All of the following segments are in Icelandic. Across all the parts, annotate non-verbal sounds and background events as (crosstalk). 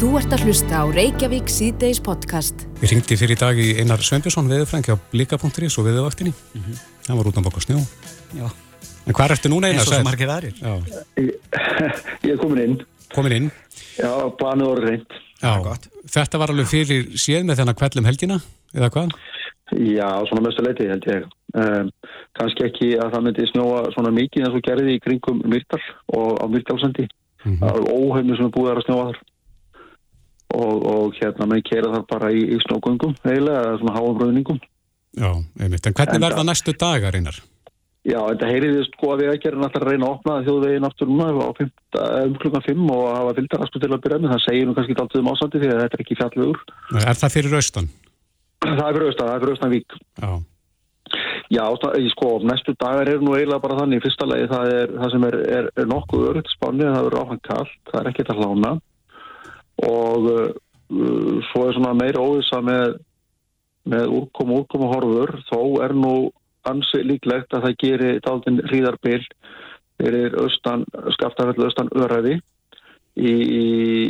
Þú ert að hlusta á Reykjavík síðdeis podcast. Við ringdi fyrir dag í Einar Sveinbjörnsson veðurfrængi á blika.is og veðuvaktinni. Mm -hmm. Það var út á baka snjó. Já. En hvað ertu núna Einar? Eins og svo margir aðrir. (laughs) Ég er komin inn. Komin inn? Já, banu orður reynd. Já, gott. Þetta var alveg fyrir séð með þennan kvellum helgina, eða hvað? Já, svona mestu leiti held ég. Um, Kanski ekki að það myndi snjóa svona mikið eins og gerði í kringum Myrtal og á Myrtalsandi. Mm -hmm. Það er óheimni sem er búið að snjóa þar og, og hérna með kera þar bara í, í snókungum eiginlega, eða svona háumröðningum Já, einmitt, en hvernig verða næstu dagar einar? Já, þetta heyriði sko að við ekki erum alltaf að reyna að opna þjóðveginn aftur núna á um klukkan 5 og hafa vildarasku til að byrja með, það segir nú kannski alltaf um ásandi því að þetta er ekki fjallvegur. Er það fyrir austan? Það er fyrir austan, það er fyrir austan vík. Já. Já, sko, næstu dagar er nú eiginlega bara þannig, fyrsta lagi það er það sem er, er, er nokkuð örugt spáni, það verður áfram kallt, það er ekkert að hlána og uh, svo er svona meira óvisa með, með úrkom og úrkom og horfur þó er nú ansi líklegt að það gerir daldinn hríðarbil fyrir austan, skaftafell austan öræði í, í,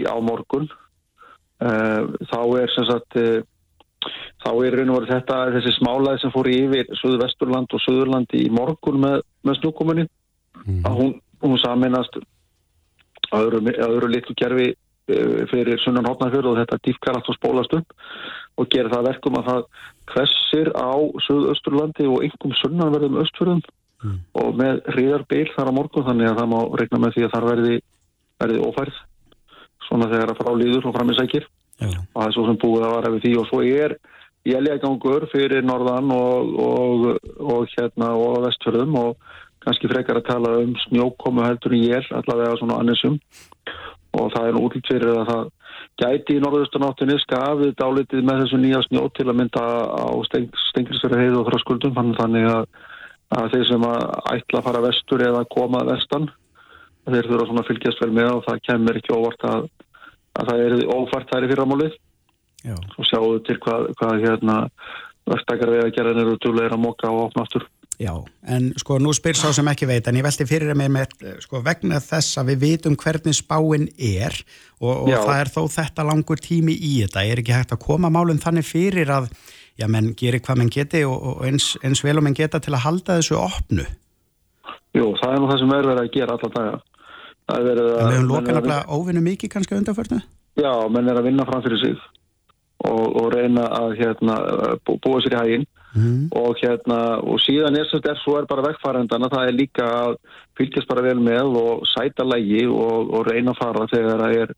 á morgun uh, þá er sem sagt uh, þá er raun og verið þetta þessi smálaði sem fór yfir Suðvesturland og Suðurland í morgun með, með snúkomunni mm. að hún, hún saminast öðru, öðru litlu gerfi fyrir sunnan hotnafjörð og þetta dýfkarat og spólast upp og gera það verkum að það hvessir á Suðausturlandi og einhverjum sunnanverðum östfjörðum mm. og með hriðarbeil þar á morgun þannig að það má regna með því að þar verði, verði ofærð svona þegar að frá líður og fram í sækir yeah. og það er svo sem búið að vara við því og svo er jæljagangur fyrir norðan og, og, og hérna og vestfjörðum og kannski frekar að tala um snjókomu heldur í jél allavega svona annisum og það er útlýtt fyrir að það gæti í norðaustunáttinni skafið dálitið með þessu nýja snjó til að mynda á stengilsverði heið og þraskuldum þannig að, að þeir sem að ætla að fara vestur eða koma vestan þeir þurfa að fylgjast vel með og það kemur ekki óvart að, að það er ófært þær í fyrramálið. Og sjáu til hvað, hvað hérna verðstakar við að gera nýru djúleira móka og opna aftur Já, en sko nú spyr sá sem ekki veit en ég veldi fyrir mig með sko vegna þess að við vitum hvernig spáinn er og, og það er þó þetta langur tími í þetta, er ekki hægt að koma málum þannig fyrir að, já menn gerir hvað menn geti og, og eins, eins vel og menn geta til að halda þessu opnu? Jú, það er nú það sem er verið að gera alltaf daga. En við höfum lokanabla óvinnu mikið kannski undanförnu? Já, menn er að vinna fram fyrir sig og, og reyna að hérna, búa sér í hæginn Mm. og hérna og síðan er þetta svo er bara vegfærendana það er líka að fylgjast bara vel með og sæta lægi og, og reyna að fara þegar það er,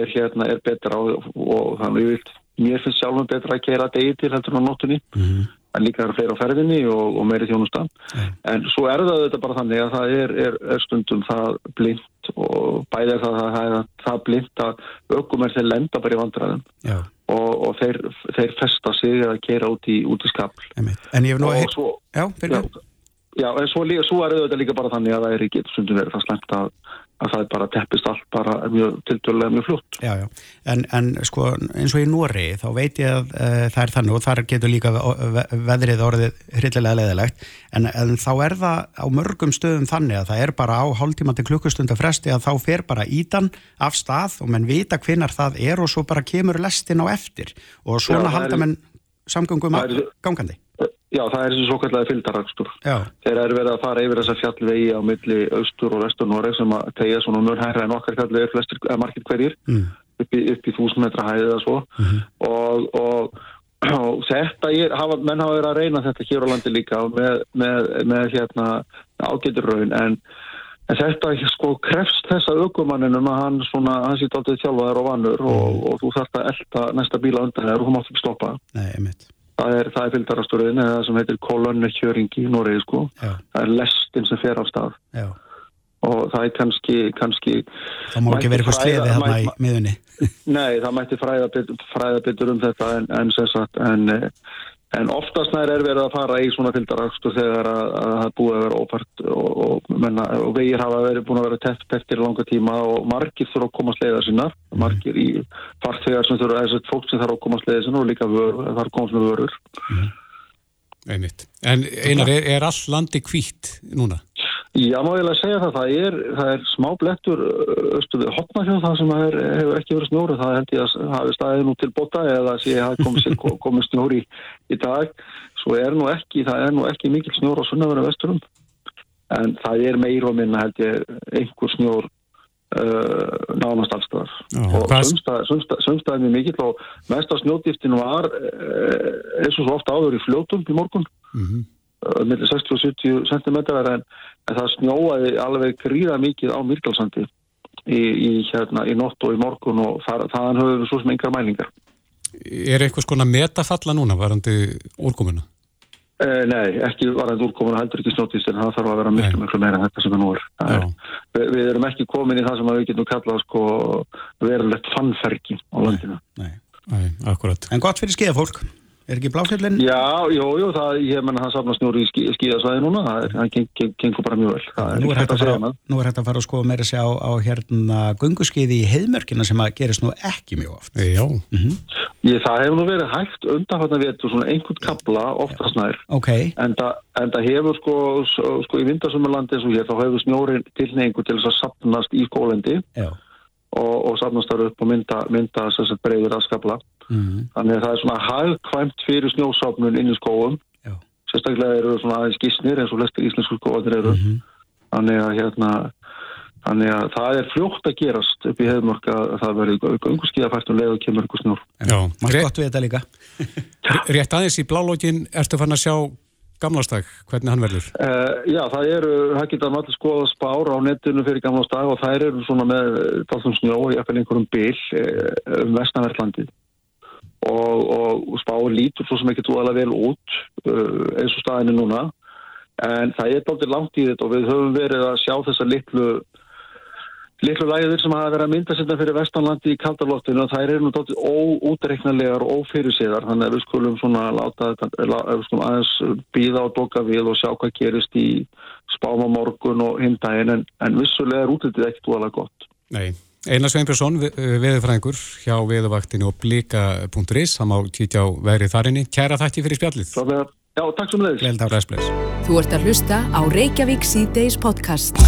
er hérna er betra og, og þannig vilt, mér finnst sjálfum betra að kera degi til heldur á nóttunni mm. en líka er fleira á ferðinni og, og meiri þjónustan mm. en svo er það þetta bara þannig að það er, er, er stundum það blind og bæðið það, það, það, það blind að ökum er þeir lenda bara í vandræðum Já og, og þeir, þeir festa sig að gera út í, í skapl En ég hef nú að svo, já, já, já, en svo, svo er þetta líka bara þannig að það er ekki sundum verið það slemt að, að það bara teppist allt bara mjög tildulega mjög flott Já, já, en, en sko eins og í Nóri þá veit ég að uh, það er þannig og þar getur líka veðrið orðið hryllilega leðilegt en, en þá er það á mörgum stöðum þannig að það er bara á hálftíma til klukkustunda fresti að þá fer bara ídan af stað og mann vita hvinnar það er og svo bara kemur lestin á eftir. Og svona já, halda mann samgöngum gangandi Já, það er þessi svo kallega fylgdarakstur. Þeir eru verið að fara yfir þessa fjallvegi á milli austur og vestur Noreg sem að tegja svona mjög hægra en okkar fjallvegi er flestir, margir hverjir mm. upp í, í þúsund metra hæðið eða svo mm -hmm. og, og, og þetta, ég, hafa, menn hafa verið að reyna þetta hér á landi líka með, með, með hérna ágættur raun en, en þetta sko krefst þessa aukumanninum að hann svona, hann sýtt aldrei þjálfaður og vannur mm. og, og þú þarfst að elda næsta bíla undan þér og þú mátt ekki stoppa. Nei, einmitt. Það er, er fylgdarasturðin eða sem heitir kolonnekjöringi í Noregi sko. Já. Það er lestin sem fer á stað. Já. Og það er kannski... kannski það má ekki vera eitthvað sleði hérna í miðunni. Nei, það mætti fræða byttur um þetta en, en, en, en oftast nær er verið að fara í svona fylgdarakstur þegar að það búið að vera ófært og, og, menna, og vegir hafa verið búin að vera tett eftir langa tíma og margir þurfa að koma sleiða sinna, margir í fartvegar sem þurfa, þess að fólk sem þarf að koma sleiða sinna og líka vör, þar komst með vörur. Einmitt. En einar, er, er all landi kvítt núna? Já, má ég alveg segja það, það er, það er smá blettur östu við hopnafjóð það sem er, hefur ekki verið snjóri, það held ég að hafi staðið nú til bota eða sé að komið, komið snjóri í, í dag, svo er nú ekki, það er nú ekki mikil snjór á sunnavöru vesturum, en það er meir og minna held ég einhver snjór uh, nánast allstaðar og sömstaðin er mikill og mest af snjódýftin var uh, eins og svo ofta áður í fljótum í morgun, mm -hmm millir 60 og 70 cm en, en það snjóaði alveg gríða mikið á Myrkjálsandi í, í, hérna, í nótt og í morgun og það, þaðan höfum við svo sem yngar mælingar. Er eitthvað skona metafalla núna varandi úrkomuna? Eh, nei, ekki varandi úrkomuna heldur ekki snóttist en það þarf að vera miklu, miklu meira en þetta sem það nú er. er við, við erum ekki komin í það sem við getum kallað sko, verulegt fannferki á landinu. Nei, nei, akkurat. En gott fyrir skeiða fólk? Er ekki bláfjöldin? Já, jú, jú, það, ég menna hann safna snjóri í skí, skíðasvæði núna, það er, gengur bara mjög vel. Er nú, er er fara, nú er þetta að fara að skoða meira sig á, á hérna gunguskiði í heimörkina sem að gerist nú ekki mjög oft. Já. Mm -hmm. ég, það hefur nú verið hægt undanfatna við þetta svona einhvern kabla oftast nær. Ok. En það, en það hefur sko, sko í vindasumurlandi eins og hér, þá hefur snjórin tilneingu til þess að sapnast í skólendi. Já og, og safnast þar upp og mynda, mynda breyður aðskapla. Mm -hmm. Þannig að það er svona hagkvæmt fyrir snjósafnun inn í skóum. Já. Sérstaklega eru svona aðeins gísnir eins og lestir íslensku skóanir eru. Mm -hmm. Þannig að hérna Þannig að það er fljótt að gerast upp í hefðmörk að það verður gunguskíðafært og leið og kemur ykkur snjór. Já, maður gott við þetta líka. (laughs) Rétt aðeins í blálógin, ertu fann að sjá Gamlastag, hvernig hann verður? Uh, já, það eru, það geta allir skoða spár á netinu fyrir Gamlastag og þær eru svona með talsum snjó í einhverjum bil uh, um vestanverðlandið og, og spár lítur svo sem ekki tóðalega vel út uh, eins og staðinu núna. En það er aldrei langt í þetta og við höfum verið að sjá þessa litlu Liklu lægir sem hafa verið að mynda sérna fyrir vestanlandi í kaldalottinu og þær eru náttúrulega óútreiknarlegar og ófyrirséðar þannig að við skulum svona láta þetta aðeins býða og doka við og sjá hvað gerist í spáma morgun og hindaginn en, en vissulega er útlitið ekkert úalega gott. Nei, Einar Sveinbjörnsson veðurfræðingur hjá veðuvaktinu og blika.is hann á títjá verið þarinni. Kæra þætti fyrir spjallið. Já, takk sem leiðis. Þú ert að hlusta á Reykjavík C-Days podcast.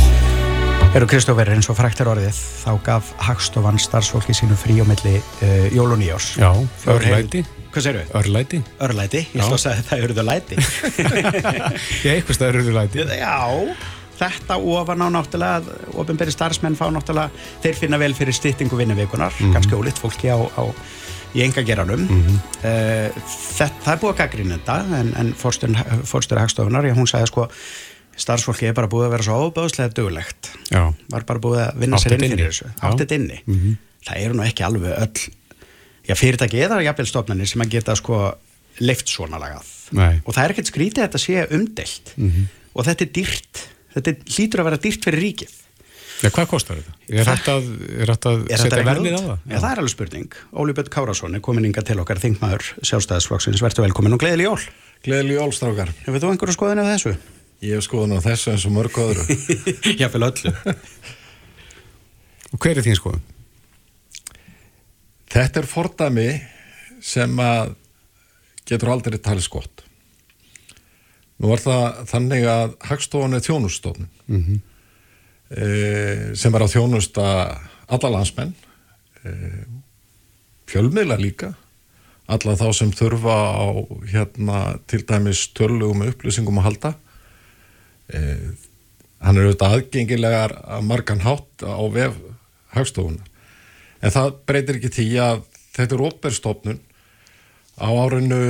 Eru Kristófer eins og fræktar orðið þá gaf Hagstofan starfsfólki sínu frí á milli uh, jól og nýjós Já, örlæti. Hvað segir þau? Örlæti. Örlæti, ég slúst að það eruðu (laughs) læti. Já, eitthvað stað eruðu læti. Já, þetta ofan á náttúrulega ofinberi starfsmenn fá náttúrulega þeir finna vel fyrir styttingu vinnuveikunar mm -hmm. ganski ólitt fólki á, á í engageranum mm -hmm. uh, það er búið að gaggrina þetta en, en fórstur Hagstofunar, já, hún sagði sko starfsfólki er bara búið að vera svo óbáðslega dögulegt Já. var bara búið að vinna sér inn fyrir þessu áttið inni mm -hmm. það eru nú ekki alveg öll já, fyrirtæki eða jafnveldstofnarnir sem að geta sko leift svona lagað Nei. og það er ekkert skrítið að þetta sé umdelt mm -hmm. og þetta er dýrt þetta lítur að vera dýrt fyrir ríkið Já, hvað kostar þetta? Er þetta að, er að er setja verðið á það? Já, það er alveg spurning. Óli Björn Kárásson er komin inga til okkar þingmaður sjálfstæðisflokksins. Verður velkomin og gleðileg jól. Gleðileg jól, strákar. Hefur þú einhverju skoðin af þessu? Ég hef skoðan á þessu eins og mörg öðru. (laughs) Jáfnveil öllu. og hver er þín skoðan? Þetta er fordami sem að getur aldrei talið skott. Nú er það þannig að Hagstofan er þjónustofnun mm -hmm. e, sem er á þjónusta alla landsmenn, e, fjölmiðla líka, alla þá sem þurfa á hérna, til dæmis törlugum upplýsingum að halda eh, hann er auðvitað aðgengilegar að margan hátt á vef hagstofuna en það breytir ekki tí að þetta er óperstofnun á árinu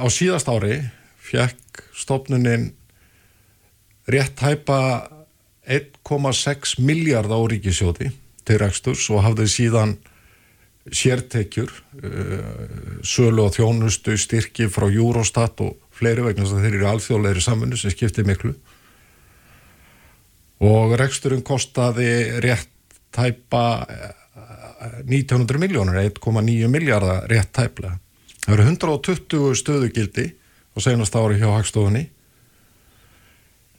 á síðast ári fekk stofnunin rétt hæpa 1,6 miljard á ríkisjóti til reksturs og hafði síðan sértekjur uh, sölu og þjónustu styrki frá Eurostat og fleiri vegna þess að þeir eru alþjóðleiri samfunnu sem skiptir miklu og reksturinn kostaði rétt tæpa 1900 eh, miljónur, 1,9 miljardar rétt tæplega. Það eru 120 stöðugildi og senast ári hjá Hagstofunni.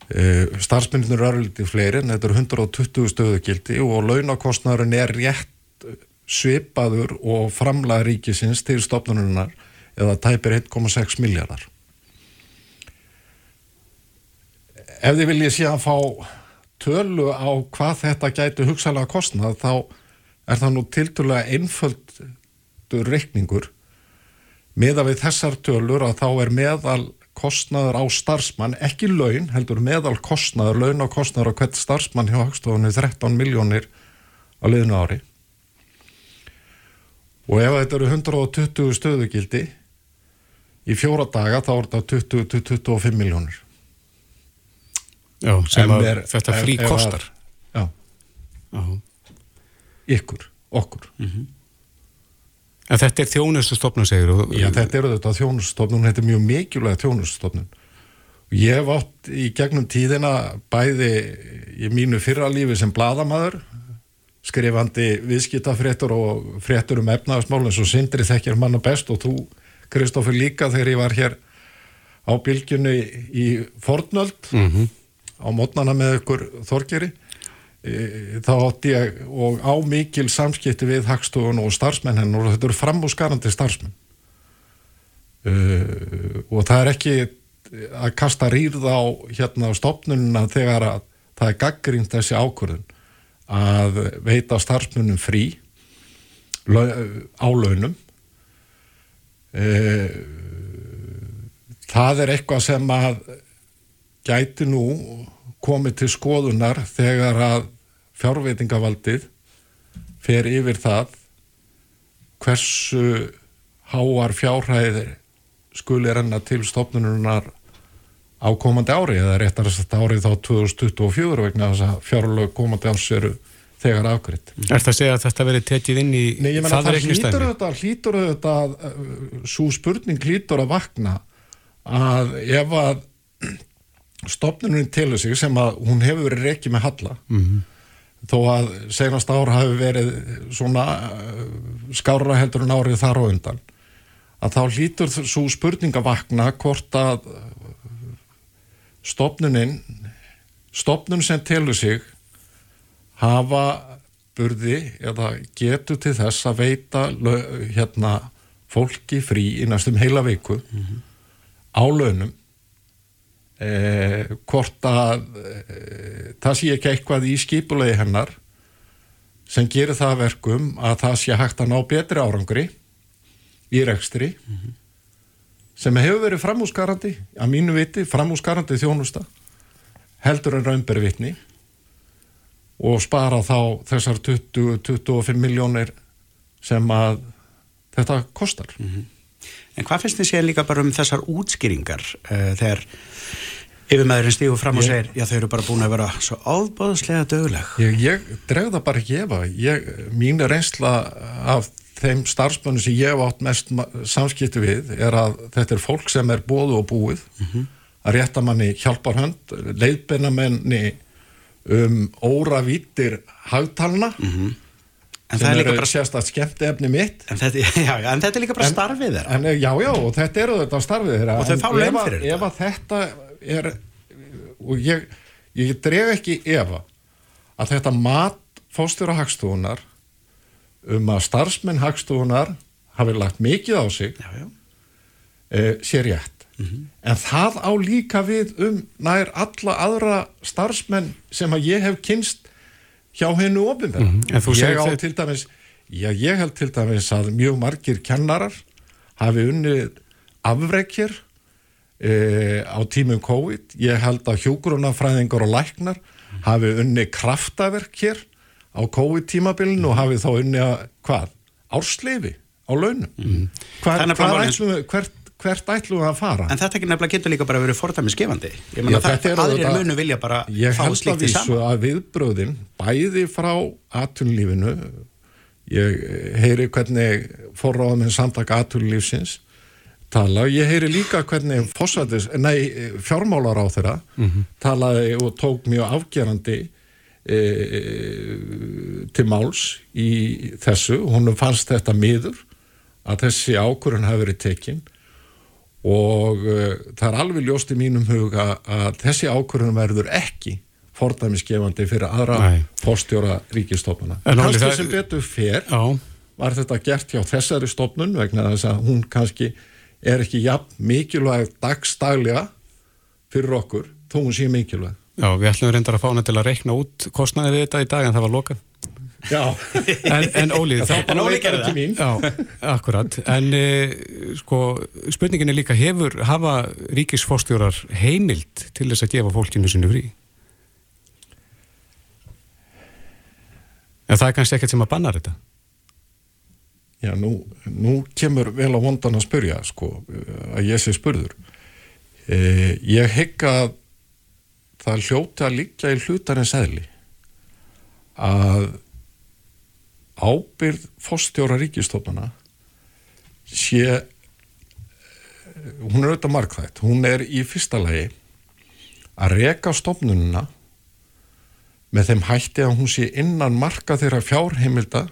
Eh, Starfsmyndinur eru litið fleiri en þetta eru 120 stöðugildi og launakostnarinn er rétt svipaður og framlega ríkisins til stopnurinnar eða tæpir 1,6 miljardar. Ef þið viljið sé að fá tölu á hvað þetta gæti hugsalega kostnað þá er það nú tildulega einföldur reikningur meða við þessar tölur að þá er meðal kostnaður á starfsmann, ekki laun, heldur meðal kostnaður, laun og kostnaður á hvert starfsmann hjá hagstofunni 13 miljónir á liðinu ári. Og ef þetta eru 120 stöðugildi í fjóra daga þá er þetta 20-25 miljónir Já, sem að þetta frí kostar. Já. Ykkur, okkur. Mm -hmm. En þetta er þjónustustofnun, segir þú? Já, þetta er þetta þjónustustofnun, þetta er mjög mikilvæg þjónustustofnun. Ég hef átt í gegnum tíðina bæði í mínu fyrralífi sem bladamæður, skrifandi viðskiptafréttur og fréttur um efnaðasmálinn, svo sindri þekkir manna best og þú, Kristófur, líka þegar ég var hér á bylgjunni í Fornöld mm -hmm. á mótnana með ykkur Þorgeri þá átti ég og á mikil samskipti við hagstofun og starfsmenn henn og þetta eru framúsgarandi starfsmenn. Uh, og það er ekki að kasta rýrð á hérna á stopnununa þegar að það er gaggrínt þessi ákvörðun að veita starfsmennum frí á launum. Uh, það er eitthvað sem að gæti nú komið til skoðunar þegar að fjárveitingavaldið fer yfir það hversu háar fjárhæðir skuli renna til stopnununar á komandi ári eða réttar þess að árið þá 2024 vegna þess að fjárlög komandi árs eru þegar afgriðt. Er það að segja að þetta verið tekið inn í Nei, menna það hlýtur þetta, hlýtur þetta svo spurning hlýtur að vakna að ef að stopnunum til sig sem að hún hefur verið reikið með halla mm -hmm. þó að senast ár hafi verið svona uh, skára heldur en árið þar og undan að þá hlýtur svo spurning að vakna hvort að stopnunin stopnun sem telur sig hafa burði eða getur til þess að veita hérna fólki frí í næstum heila viku mm -hmm. á launum eh, hvort að eh, það sé ekki eitthvað í skipulegi hennar sem gerir það verkum að það sé hægt að ná betri árangri í rekstri mm -hmm. sem hefur verið framhúsgarandi að mínu viti, framhúsgarandi þjónusta heldur en raunbervitni og spara þá þessar 20-25 miljónir sem að þetta kostar mm -hmm. En hvað finnst þið sér líka bara um þessar útskýringar uh, þegar yfirmæðurinn stígur fram og segir já þau eru bara búin að vera svo ábáðslega döguleg ég, ég dregða bara ekki efa mín reynsla af þeim starfsmönu sem ég hef átt mest samskipti við er að þetta er fólk sem er bóðu og búið mm -hmm. að rétta manni hjálparhönd leiðbeina menni um óra vítir hagtalna mm -hmm. En það er líka bara sérstaklega skemmt efni mitt. En þetta, (laughs) já, já, en þetta er líka bara en, starfið þeirra. Já, já, og þetta eru þetta starfið þeirra. Og þau fá leim fyrir Ef að þetta er og ég, ég dref ekki efa að þetta mat fóstjóra hagstofunar um að starfsmenn hagstofunar hafi lagt mikið á sig já, já. E, sé rétt. Mm -hmm. en það á líka við um nær alla aðra starfsmenn sem að ég hef kynst hjá hennu ofinverð mm -hmm. ég á til dæmis já, ég held til dæmis að mjög margir kennarar hafi unnið afreikjir e, á tímum COVID. Ég held að hjógrunafræðingar og læknar hafi unni kraftaverk hér á COVID tímabilinu og hafi þá unni að hvað? Ársleifi á launum. Mm. Hver, ætlum, hvert, hvert ætlum við að fara? En þetta ekki nefnilega getur líka bara verið fordæmi skefandi. Ég menna það aðrir munu vilja bara fá slikt í saman. Ég held að vísu að viðbröðin bæði frá atunlífinu ég heyri hvernig forráðum en samtaka atunlífsins tala. Ég heyri líka hvernig fósætis, nei, fjármálar á þeirra mm -hmm. talaði og tók mjög afgerandi e, til máls í þessu. Húnum fannst þetta miður að þessi ákurinn hafi verið tekinn og e, það er alveg ljóst í mínum huga að þessi ákurinn verður ekki fordæmisgefandi fyrir aðra fórstjóra ríkistofnuna. Kannski sem betur fer á. var þetta gert hjá þessari stofnun vegna þess að hún kannski er ekki jafn mikilvæg dagstaglega fyrir okkur, þó hún sé mikilvæg Já, við ætlum reyndar að fá hana til að reikna út kostnaði við þetta í dag en það var lokað. Já, En, en Óli, En bara veikar ekki mín. Já, akkurat. En e, sko, spurningin er líka, hefur, hafa ríkisfórstjórar heimild til þess að gefa fólkinu sinu frí? En það er kannski ekkert sem að banna þetta. Já, nú, nú kemur vel á vondan að spurja, sko, að ég sé spurður. E, ég hygg að það hljóti að liggja í hlutarins eðli að ábyrð fórstjóra ríkistofnuna sé hún er auðvitað markþætt hún er í fyrsta lagi að reka stofnununa með þeim hætti að hún sé innan marka þeirra fjárheimilda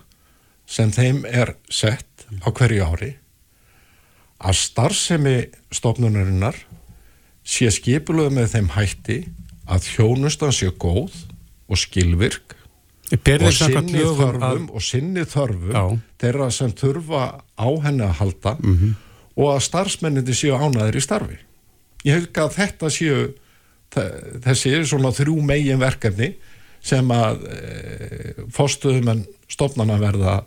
sem þeim er sett á hverju ári að starfsemi stofnunarinnar sé skipulöð með þeim hætti að þjónustan sé góð og skilvirk og sinni þörfum og sinni þörfum þeirra sem þurfa á henni að halda Mhm. og að starfsmennindi séu ánæðir í starfi ég hef að þetta séu þe- þessi svona þrjú megin verkefni sem að e, fórstuðum en stofnana verða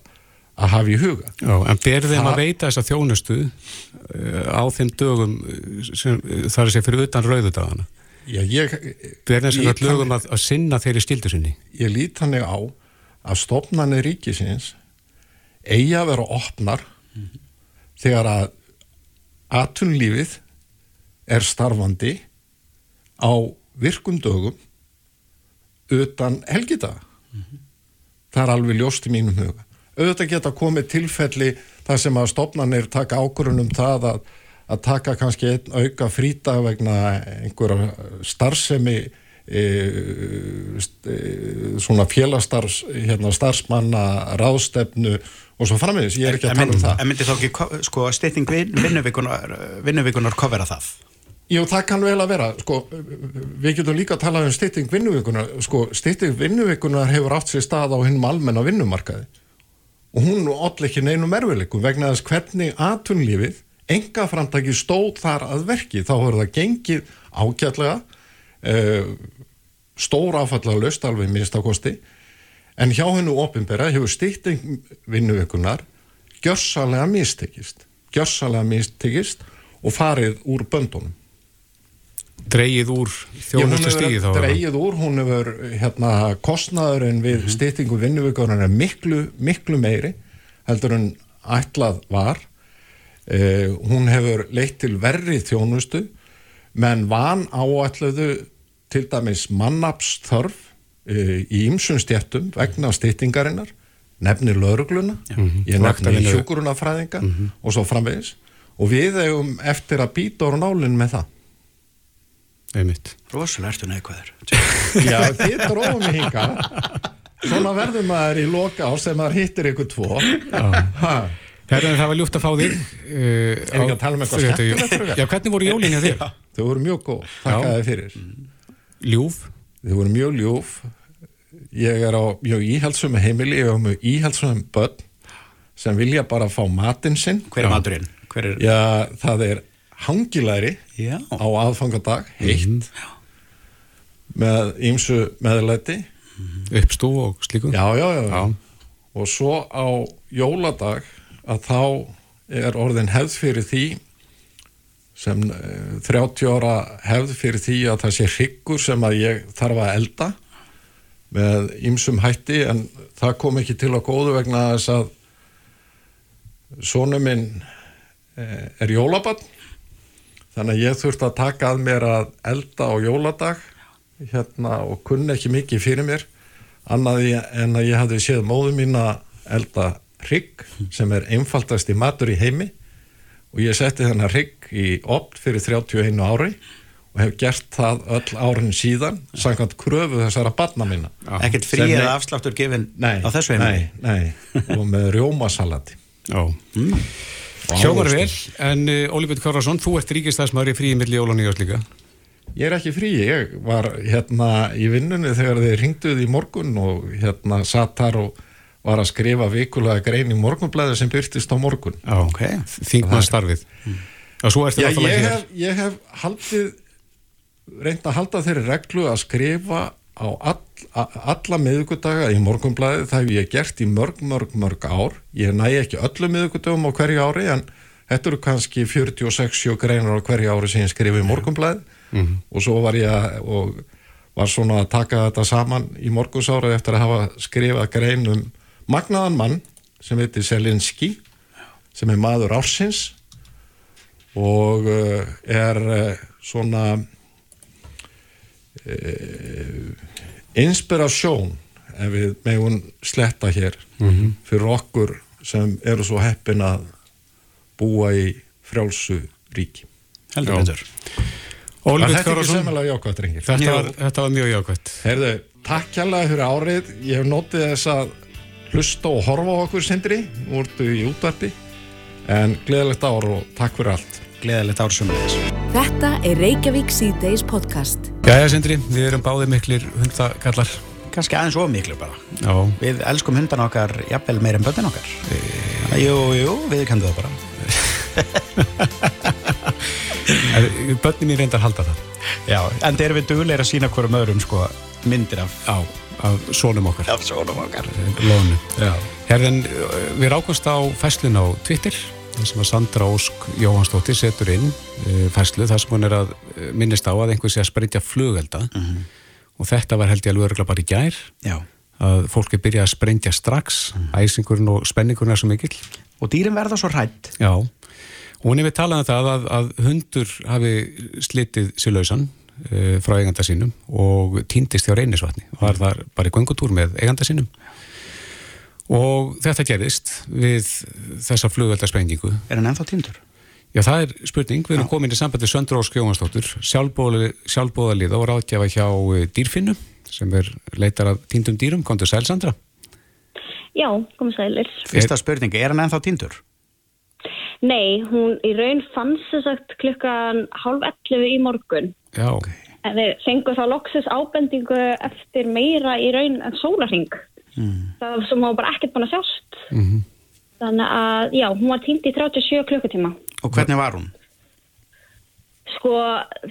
að hafa í huga Já, en ber þeim Það- að veita þessa þjónustu uh, á þeim dögum eh, sem það er segja fyrir utan rauðudagana. Já, ég, þeim sem Lít sagt lögum að, að sinna þeirri stildu sinni. ég lít þannig á að stofnanir ríkisins eigi að vera opnar þegar að atunlífið er starfandi á virkum dögum utan helgita það er alveg ljóst í mínum huga auðvitað geta komið tilfelli þar sem að stofnanir taka ákvörunum það að, að taka kannski einn auka frýta vegna einhverja starfsemi e, st, e, svona félastarfs hérna, starfsmanna, ráðstefnu og svo framvegis, ég er ekki að tala um það. En myndi þá ekki ko- sko, stytting vin- vinnuvikunar, vinnuvikunar kofera það? Jú, það kann vel að vera, sko, við getum líka að tala um stytting vinnuvíkunar, sko, stytting vinnuvíkunar hefur átt sér stað á hinnum almenna vinnumarkaði. Og hún all ekki neinum erfileikum vegna þess hvernig atunlífið, enga framtaki stóð þar að verki, þá hefur það gengið ágætlega, uh, stór áfallega löst alveg minnstakosti, en hjá hennu opinbera hefur stytting vinnuvíkunar gjörsalega mistekist, gjörsalega mistekist og farið úr böndunum. Dreigið úr þjónustu stíði þá. dreigið úr, hún hefur hérna, kostnaðurinn við mm styttingu vinnuvíkunar er miklu, miklu meiri heldur en ætlað var eh, hún hefur leitt til verri þjónustu menn van áætluðu til dæmis mannapsþörf eh, í ymsum stjættum vegna styttingarinnar. Nefnir laurugluna, ég nefni Vaktavinnu. hjúkurunafræðinga og svo framvegis. Og við eigum eftir að býta úr nálinn með það. Einmitt. Rosalega ertu neikvæður. Já, þið dróðum mig hinga Svona verður maður í loka á sem maður hittir ykkur tvo. Ha, Herra, það var ljúft að fá þig. Uh, Er ekki að tala um eitthvað frekar? Já, hvernig voru jólinn hjá þér? Þau voru mjög góð, þakka Já. þið fyrir Ljúf. Þau voru mjög ljúf Ég er á mjög íhaldsum heimili Ég er á mjög íhaldsum börn sem vilja bara fá matinn sinn Hver er maturinn? Hver er... Já, það er hangilæri Já. á aðfangadag, heitt með ýmsu meðlæti Uppstú og slíku. já, já, já, Já. og svo á jóladag að þá er orðin hefð fyrir því sem eh, 30 ára hefð fyrir því að það sé hryggur sem að ég þarf að elda með ýmsum hætti en það kom ekki til að góðu vegna þess að sonu minn eh, er jólabann þannig að ég þurfti að taka að mér að elda á jóladag hérna og kunni ekki mikið fyrir mér annað í- en að ég hafði séð móðu mín að elda hrygg sem er einfaldast í matur í heimi og ég setti þennan hrygg í opn fyrir 31 ári og hef gert það öll árin síðan samkvæmt kröfu þessara barna mína Ekkert frí eða afsláttur gefin nei, á þessu heimili? nei, nei, og með rjómasalati Hljómar ávöxtum. vel, en uh, Ólífur Kárásson, þú ert ríkistæðsmaður í fríi milli jól og nýjás líka. Ég er ekki frí, ég var hérna í vinnunni þegar þeir ringduð í morgun og hérna satt þar og var að skrifa vikulega grein í morgunblæði sem byrtist á morgun. Já, Ok. Þingmann starfið. Og svo ertu Já, ég hef, ég hef haldið reynd að halda þeirri reglu að skrifa á all, a, alla miðugudaga í morgunblæði það hef ég gert í mörg, mörg, mörg ár ég næ ekki öllu miðugudagum á hverju ári en þetta eru kannski 46 greinar á hverju ári sem ég skrifi í morgunblæði mm -hmm. og svo var ég að og var svona að taka þetta saman í morgunsára eftir að hafa skrifað grein um magnaðan mann sem heitir Selinski sem er maður ársins og uh, er uh, svona uh, inspirasjón ef við megun sletta hér mm -hmm. fyrir okkur sem eru svo heppin að búa í frjálsu ríki heldur Var þetta ekki semmelega jákvæmt, reyngir? Þetta, þetta var mjög jákvæmt. Herðu, takk kjærlega fyrir árið. Ég hef notið þess að hlusta og horfa á okkur sindri. Nú vortu í útvarpi. En gleðilegt ár og takk fyrir allt. Gleðilegt ár sem þess. Þetta er Reykjavík C-Days podcast. Jæja, sindri, við erum báðið miklir hundakallar. Kanski aðeins of miklu bara. Já. Við elskum hundan okkar jafnvel meir en börnin okkar. E... Jú, jú, við kendum það bara. (laughs) Bönni mín reyndar halda það Já, en þeir eru við dugleira að sína hverjum öðrum sko, myndir af, á, af sónum okkar af sónum okkar Lónu Herðin, við rákumst á fæslun á Twitter sem að Sandra Ósk Jóhansdóttir setur inn uh, fæslu þar sem hún er að minnist á að einhversi að spreytja flugelda mhm. -huh. og þetta var held ég alveg öruglega bara í gær Já. að fólki byrja að spreyndja strax mhm. -huh. æsingurinn og spenningurinn er svo mikill og dýrin verða svo hrætt Já Hún hefur talað um það að, að hundur hafi slitið sér lausan frá eiganda sínum og týndist hjá reynisvatni og var þar bara í gangutúr með eiganda sínum og þetta gerist við þessa flugveldarsprengingu. Er hann ennþá týndur? Já, það er spurning. Við erum Já. komin í sambandi Söndru Ósk Jóhansdóttur, sjálfbóðalið og ráðgjafa hjá eh, dýrfinnu sem er leitar af týndum dýrum. Kondur sæl, Sandra? Já, komið sælir. Fyrsta spurningi, er hann ennþá týndur? Nei, hún í raun fannst þess að klukkan halv 11 í morgun. Já, ok. En við fengum þá loksis ábendingu eftir meira í raun en sólarhing. Mm. Það sem hún bara ekkert búin að sjást. Mm -hmm. Þannig að, já, hún var týnd í 37 klukkutíma. Og hvernig var hún? Sko,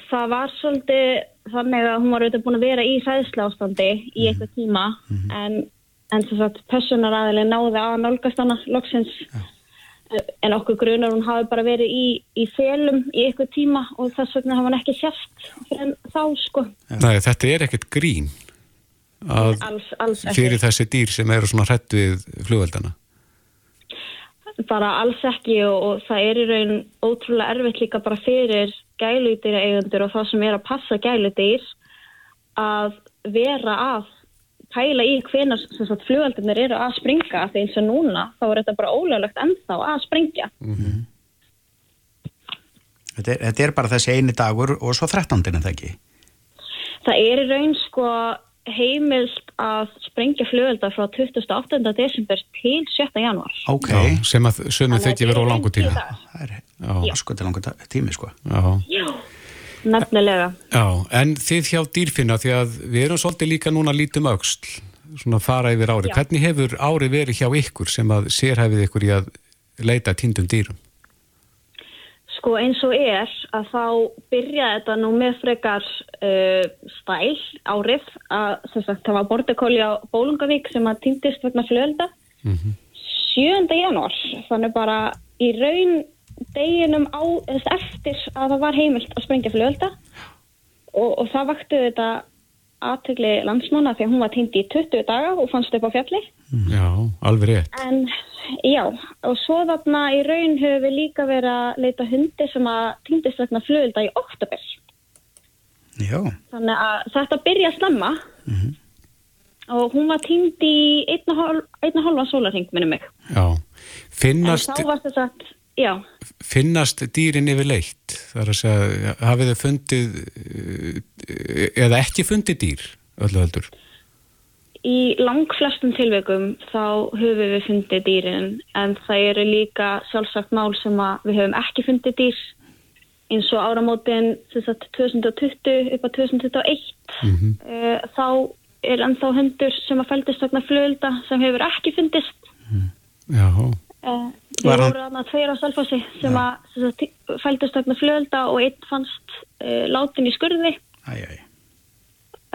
það var svolítið þannig að hún var auðvitað búin að vera í sæðsla ástandi í mhm. eitthvað tíma. Mm -hmm. En, en þess að personaræðileg náði að nálgast hana loksins. Já en okkur grunar hún hafi bara verið í, í felum í eitthvað tíma og þess vegna hafa hann ekki sérst fyrir þá sko. Nei, þetta er ekkert grín alls, alls fyrir þessi dýr sem eru svona hrætt við flugveldana bara alls ekki og, og það er í raun ótrúlega erfitt líka bara fyrir gælutýra eigundur og það sem er að passa gælutýr að vera að pæla í hvenar flugaldunir eru að springa því eins og núna þá er þetta bara ólöglegt ennþá að springja mm -hmm. þetta, er, þetta er bara þessi eini dagur og svo 13. en það ekki? Það er í raun sko heimilt að sprengja flugaldar frá 28. desember til 7. januar okay. Já, sem að sömum þau ekki verið á langu tíma Það er sko til langu tími sko Já, Já. Nefnilega. Já, en þið hjá dýrfinna, því að við erum svolítið líka núna lítum auksl, svona fara yfir ári. Já. Hvernig hefur ári verið hjá ykkur sem að sérhæfið ykkur í að leita tindum dýrum? Sko eins og er að þá byrja þetta nú með frekar uh, stæl árið að sagt, það var bortekóli á Bólungavík sem að týndist vegna flölda mm -hmm. 7. januar, þannig bara í raun deginum á, eftir að það var heimilt að sprengja fljóðölda og, og það vakti þetta aðtökli landsmána því að hún var týndi í 20 daga og fannst upp á fjalli. Já, alveg rétt. En já, og svo þarna í raun höfum við líka verið að leita hundi sem að týndist vegna fljóðölda í oktober. Já. Þannig að þetta byrja að slemma mm -hmm. og hún var týndi í einna halva sólarheng minnum mig. Já, finnast... En þá var þetta að Já. Finnast dýrin yfir leitt? Það er að segja, hafið þið fundið eh, eða ekki fundið dýr öllu heldur? Í langflestum tilveikum þá höfum við fundið dýrin en það eru líka sjálfsagt mál sem við höfum ekki fundið dýr eins og áramótin 2020 upp á 2021 mm -hmm. þá er ennþá hundur sem að fældist vegna flölda sem hefur ekki fundist. Mm. Jáhó. Uh, við vorum aðna tveir á Salfossi sem að fæltist vegna flölda og einn fannst uh, látin í skurði Æ, æ.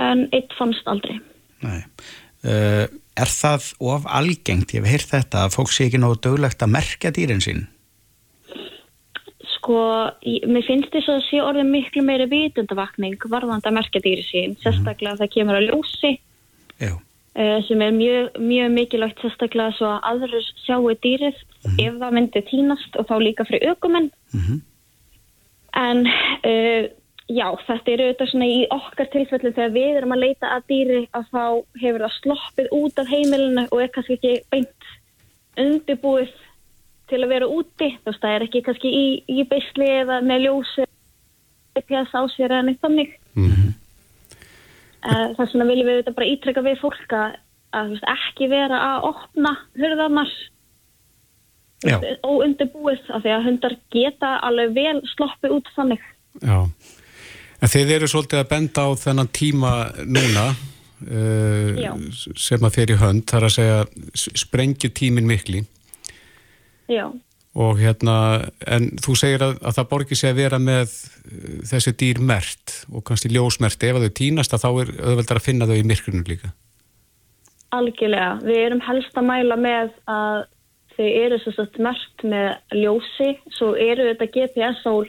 en eitt fannst aldrei. Uh, er það of algengt, ég hef heyrt þetta, að fólk sé ekki nógu döglegt að merkja dýrin sín? Sko, ég, mér finnst þess að sé orðið miklu meiri vitundavakning varðandi að merkja dýri sín, sérstaklega það kemur að ljósi Já. Uh, sem er mjög, mjög mikilvægt sérstaklega svo að aðrir sjáu dýrið ef það myndi týnast og þá líka fyrir aukumenn. Mm En uh, já, þetta er auðvitað svona í okkar tilfellu þegar við erum að leita að dýri að þá hefur það sloppið út af heimilinu og er kannski ekki beint undirbúið til að vera úti. Þú veist, það er ekki kannski í, í beisli eða með ljósi GPS á sér eða neitt þannig. Mhm. Uh, þess vegna viljum við auðvitað bara ítrekka við fólk að, að ekki vera að opna hurðarnar Já. óundirbúið af því að hundar geta alveg vel sloppið út þannig. Já, en þið eru svolítið að benda á þennan tíma núna uh, sem að þeir í hönd, þar að segja sprengju tímin mikli Já. Og hérna, en þú segir að, að það borgir sig að vera með uh, þessi dýr mert og kannski ljósmert ef þau týnast að þá er auðveldar að finna þau í myrkrunum líka. Algjörlega. Við erum helst að mæla með að þau eru svo sagt mert með ljósi, svo eru þetta GPS-sól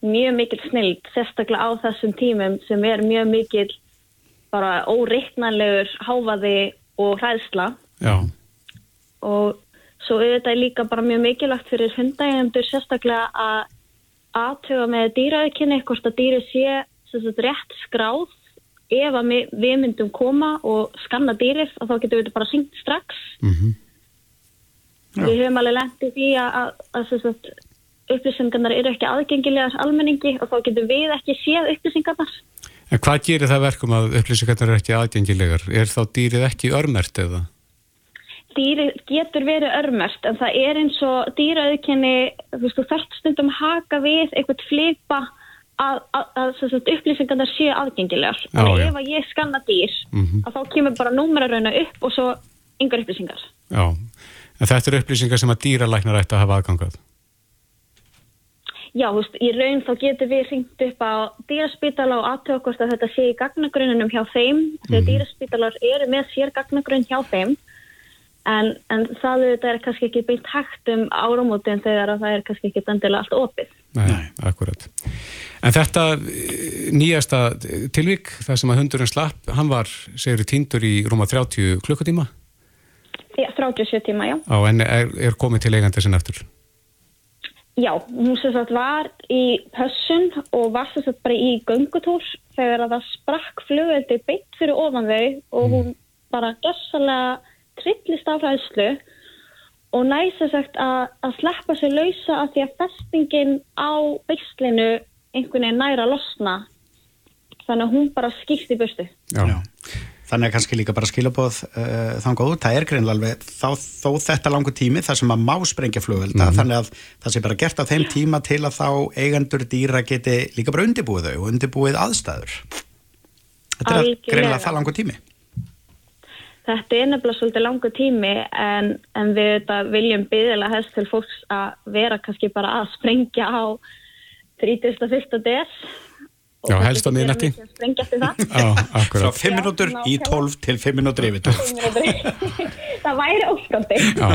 mjög mikil snild, sérstaklega á þessum tímum sem er mjög mikil bara óreiknanlegur háfaði og hræðsla Já, og svo auðvitað er líka bara mjög mikilvægt fyrir hundægjendur sérstaklega að aðtöga með dýraaukinni hvort að dýri sé sagt, rétt skráð. Ef að við myndum koma og skanna dýrið og þá getum við bara syngt strax. Mm við höfum alveg lendið því að, að, að sagt, upplýsingarnar eru ekki aðgengilegar almenningi og þá getum við ekki séð upplýsingarnar. En hvað gerir það verkum að upplýsingarnar eru ekki aðgengilegar? Er þá dýrið ekki örmert eða? Dýrið getur verið örmert en það er eins og dýraauðkenni þarft stundum haka við eitthvað flipa að, að, að upplýsingarnar séu aðgengilegar já. ef að ég skanna dýr Mhm. að þá kemur bara númeraröna upp og svo yngar upplýsingar Já, en þetta eru upplýsingar sem að dýralæknar ætti að hafa aðgangað. Já, þú veist, í raun þá getur við ringt upp á dýraspítala og hvort að þetta sé í gagnagrunninum hjá þeim þegar dýraspítalar eru með sér gagnagrunn hjá þeim en, en það er kannski ekki beint hægt um áramótin þegar að það er kannski ekki endilega allt opið. Nei, akkurat. En þetta eh, nýjasta tilvík, það sem að hundurinn slapp, hann var, segir týndur í rúma 30 klukkutíma Já, 37 tíma, já. á en er, er komið til eigandi sinna eftir. Já, hún sem sagt var í pössun og var sem sagt bara í göngutúr þegar að það sprakk flugveldi beitt fyrir ofan þau og hún bara gessalega trillist af hræðslu og sem sagt að, að sleppa sér lausa af því að festingin á beislinu einhvern veginn næra að losna þannig að hún bara skýrt í. Já. Þannig að kannski líka bara skilabóð uh, þangað út, það er greinlega alveg þá, þó þetta langur tími þar sem að má sprengja flugvelda, þannig að það sé bara gert á þeim tíma til að þá eigendur dýra geti líka bara undirbúið þau og undirbúið aðstæður. Þetta er Algjörlega. greinlega það langur tími. Þetta er nefnilega svolítið langur tími en, en við þetta viljum byggðilega hest til fólks að vera kannski bara að sprengja á 31. des. Já, helst á miðnætti. Sprengja eftir það. (laughs) Já, Frá akkurat. 5 minútur í 12 til 5 minútur yfir 12. (laughs) það væri óskandi. Já.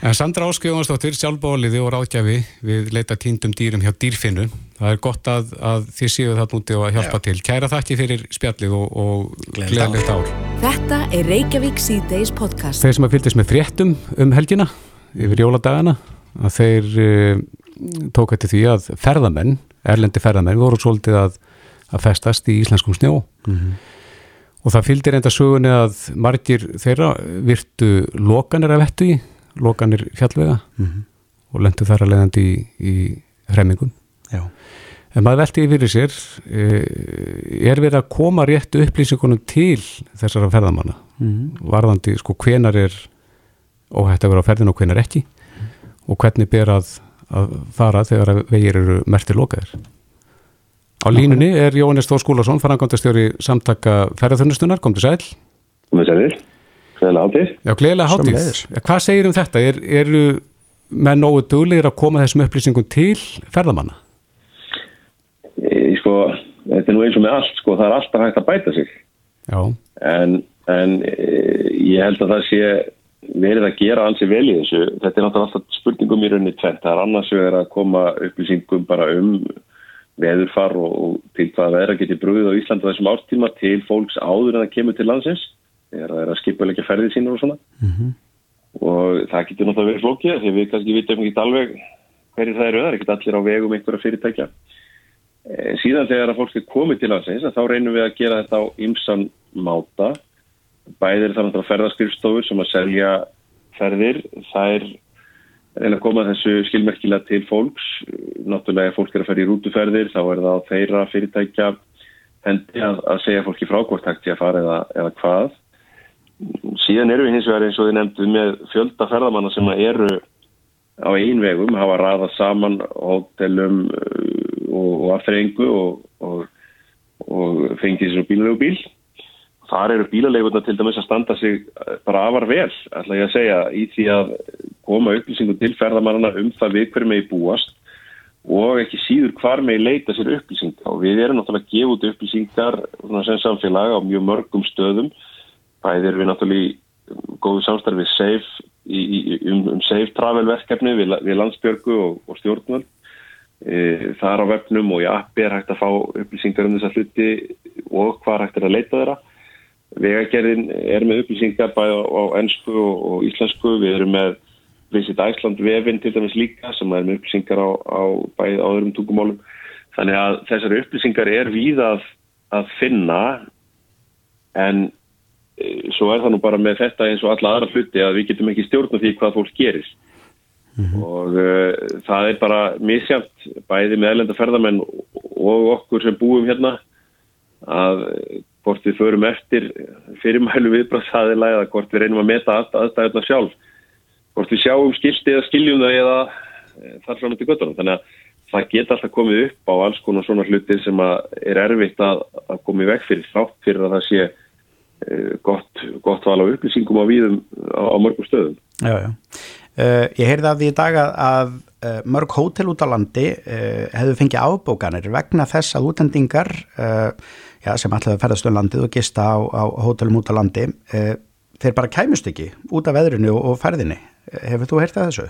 En Sandra Áskjóðansdóttir, sjálfbóliði og ráðgjafi við leita týndum dýrum hjá dýrfinnu. Það er gott að, að þið séu það núti og að hjálpa til. Kæra þakki fyrir spjallið og, og Gleðilegt ár. Þetta er Reykjavík síðdeis podcast. Þeir sem að fylgdist með fréttum um helgina yfir jóladagana að þeir uh, tók eftir því að ferðamenn, erlendi ferðamenn voru svolítið að, að festast í íslenskum snjó og það fylgdi reynda sögunni að margir þeirra virtu lokanir af vettu í, lokanir fjallvega og lendu þar að leiðandi í, í hremmingum. En maður velti fyrir sér, eh, er verið að koma réttu upplýsingunum til þessara ferðamanna? Varðandi, sko, hvenar er óhætt að vera á ferðinu og hvenar ekki? Og hvernig ber að, að fara þegar að vegir eru merti lokaðir? Á línunni er Jóhannes Þór Skúlason, farangandastjóri samtaka ferðarþunnustunar, kom til sæl. Komið sælir, gleðilega hátíð. Já, gleðilega hátíð. Hvað segir um þetta? Er, eru menn nógu duglegir að koma þessum upplýsingum til ferðamanna? Ég sko, þetta er nú eins og með allt sko, það er alltaf hægt að bæta sig. Já. en, en e, ég held að það sé verið að gera vel í þessu. Þetta er náttúrulega alltaf spurningum í rauninni tvent það er annars vegar að koma upplýsingum bara um veðurfar og, og til hvað veðra geti brúið á Íslanda þessum ástíma til fólks áður en það kemur til landsins þegar það er að skipulegja ferðið sínur og svona. Mhm. og það getur náttúrulega verið flókið því við kannski vitum ekki alveg hverju það eru, það er ekkert allir á vegum einhverja fyrirtækja. e, síðan þegar að fólk er komið til landsins að þá reynum við að gera þetta á ymsan máta. Bæðir er það náttúrulega ferðaskrifstofur sem að selja ferðir. Þær reyna að koma þessu skilmerkilega til fólks. Náttúrulega ef fólk er að ferja í rútuferðir þá er það á þeirra fyrirtækja hendi að, að segja fólki frá hvort hægt sé að fara eða, eða hvað. Síðan eru við hins vegar eins og þið nefndu með fjölda ferðamanna sem að eru á einvegum, hafa raðað saman hótelum og, afþreyingu og, og, og fengið sér bílalegu bíl þar eru bílalegurna til dæmis að standa sig uh, bara afar vel, ætla ég að segja í því að koma upplýsingum til ferðamannana um það við hverju megi búast og ekki síður hvar megi leita sér upplýsingar og við erum náttúrulega að gefa út upplýsingar sem samfélag á mjög mörgum stöðum. Bæðir við náttúrulega í góðu samstarfi safe, í, í, um, um safe travel verkefni við, við landsbjörgu og, og stjórnvöld e, það er á vefnum og í appi er hægt að fá upplýsingar um þessa hluti og hvað hægt er að leita þeirra. Vegagerðin er með upplýsingar bæði á, ennsku og, íslensku. Við erum með Visit Iceland vefin til dæmis líka sem er með upplýsingar á, á bæði á öðrum tungumálum. Þannig að þessari upplýsingar er víð að, að finna en e, svo er það nú bara með þetta eins og alla aðra hluti að við getum ekki stjórna því hvað fólk gerir og uh, það er bara misjæmt bæði með elenda ferðamenn og okkur sem búum hérna að hvort við förum eftir fyrirmælu viðbrastæðilega eða hvort við reynum að meta aðstæðuna sjálf. Hvort við sjáum skilti eða skiljum það eða þar fram til göttunum þannig að það geta alltaf komið upp á alls konar svona hlutir sem er erfitt að, að koma í veg fyrir þátt fyrir að það sé uh, gott, gott val á upplýsingum á víðum á, á mörgum stöðum. Já, já. Uh, ég heyrði af því í dag að, að uh, mörg hótel út á landi uh, hefðu fengið ábókanir vegna þess að útendingar já, sem ætlaði að ferðast um landið og gista á, á hótelum út á landi þeir bara kæmust ekki út af veðrinu og, og ferðinni. Hefur þú heyrtið þessu?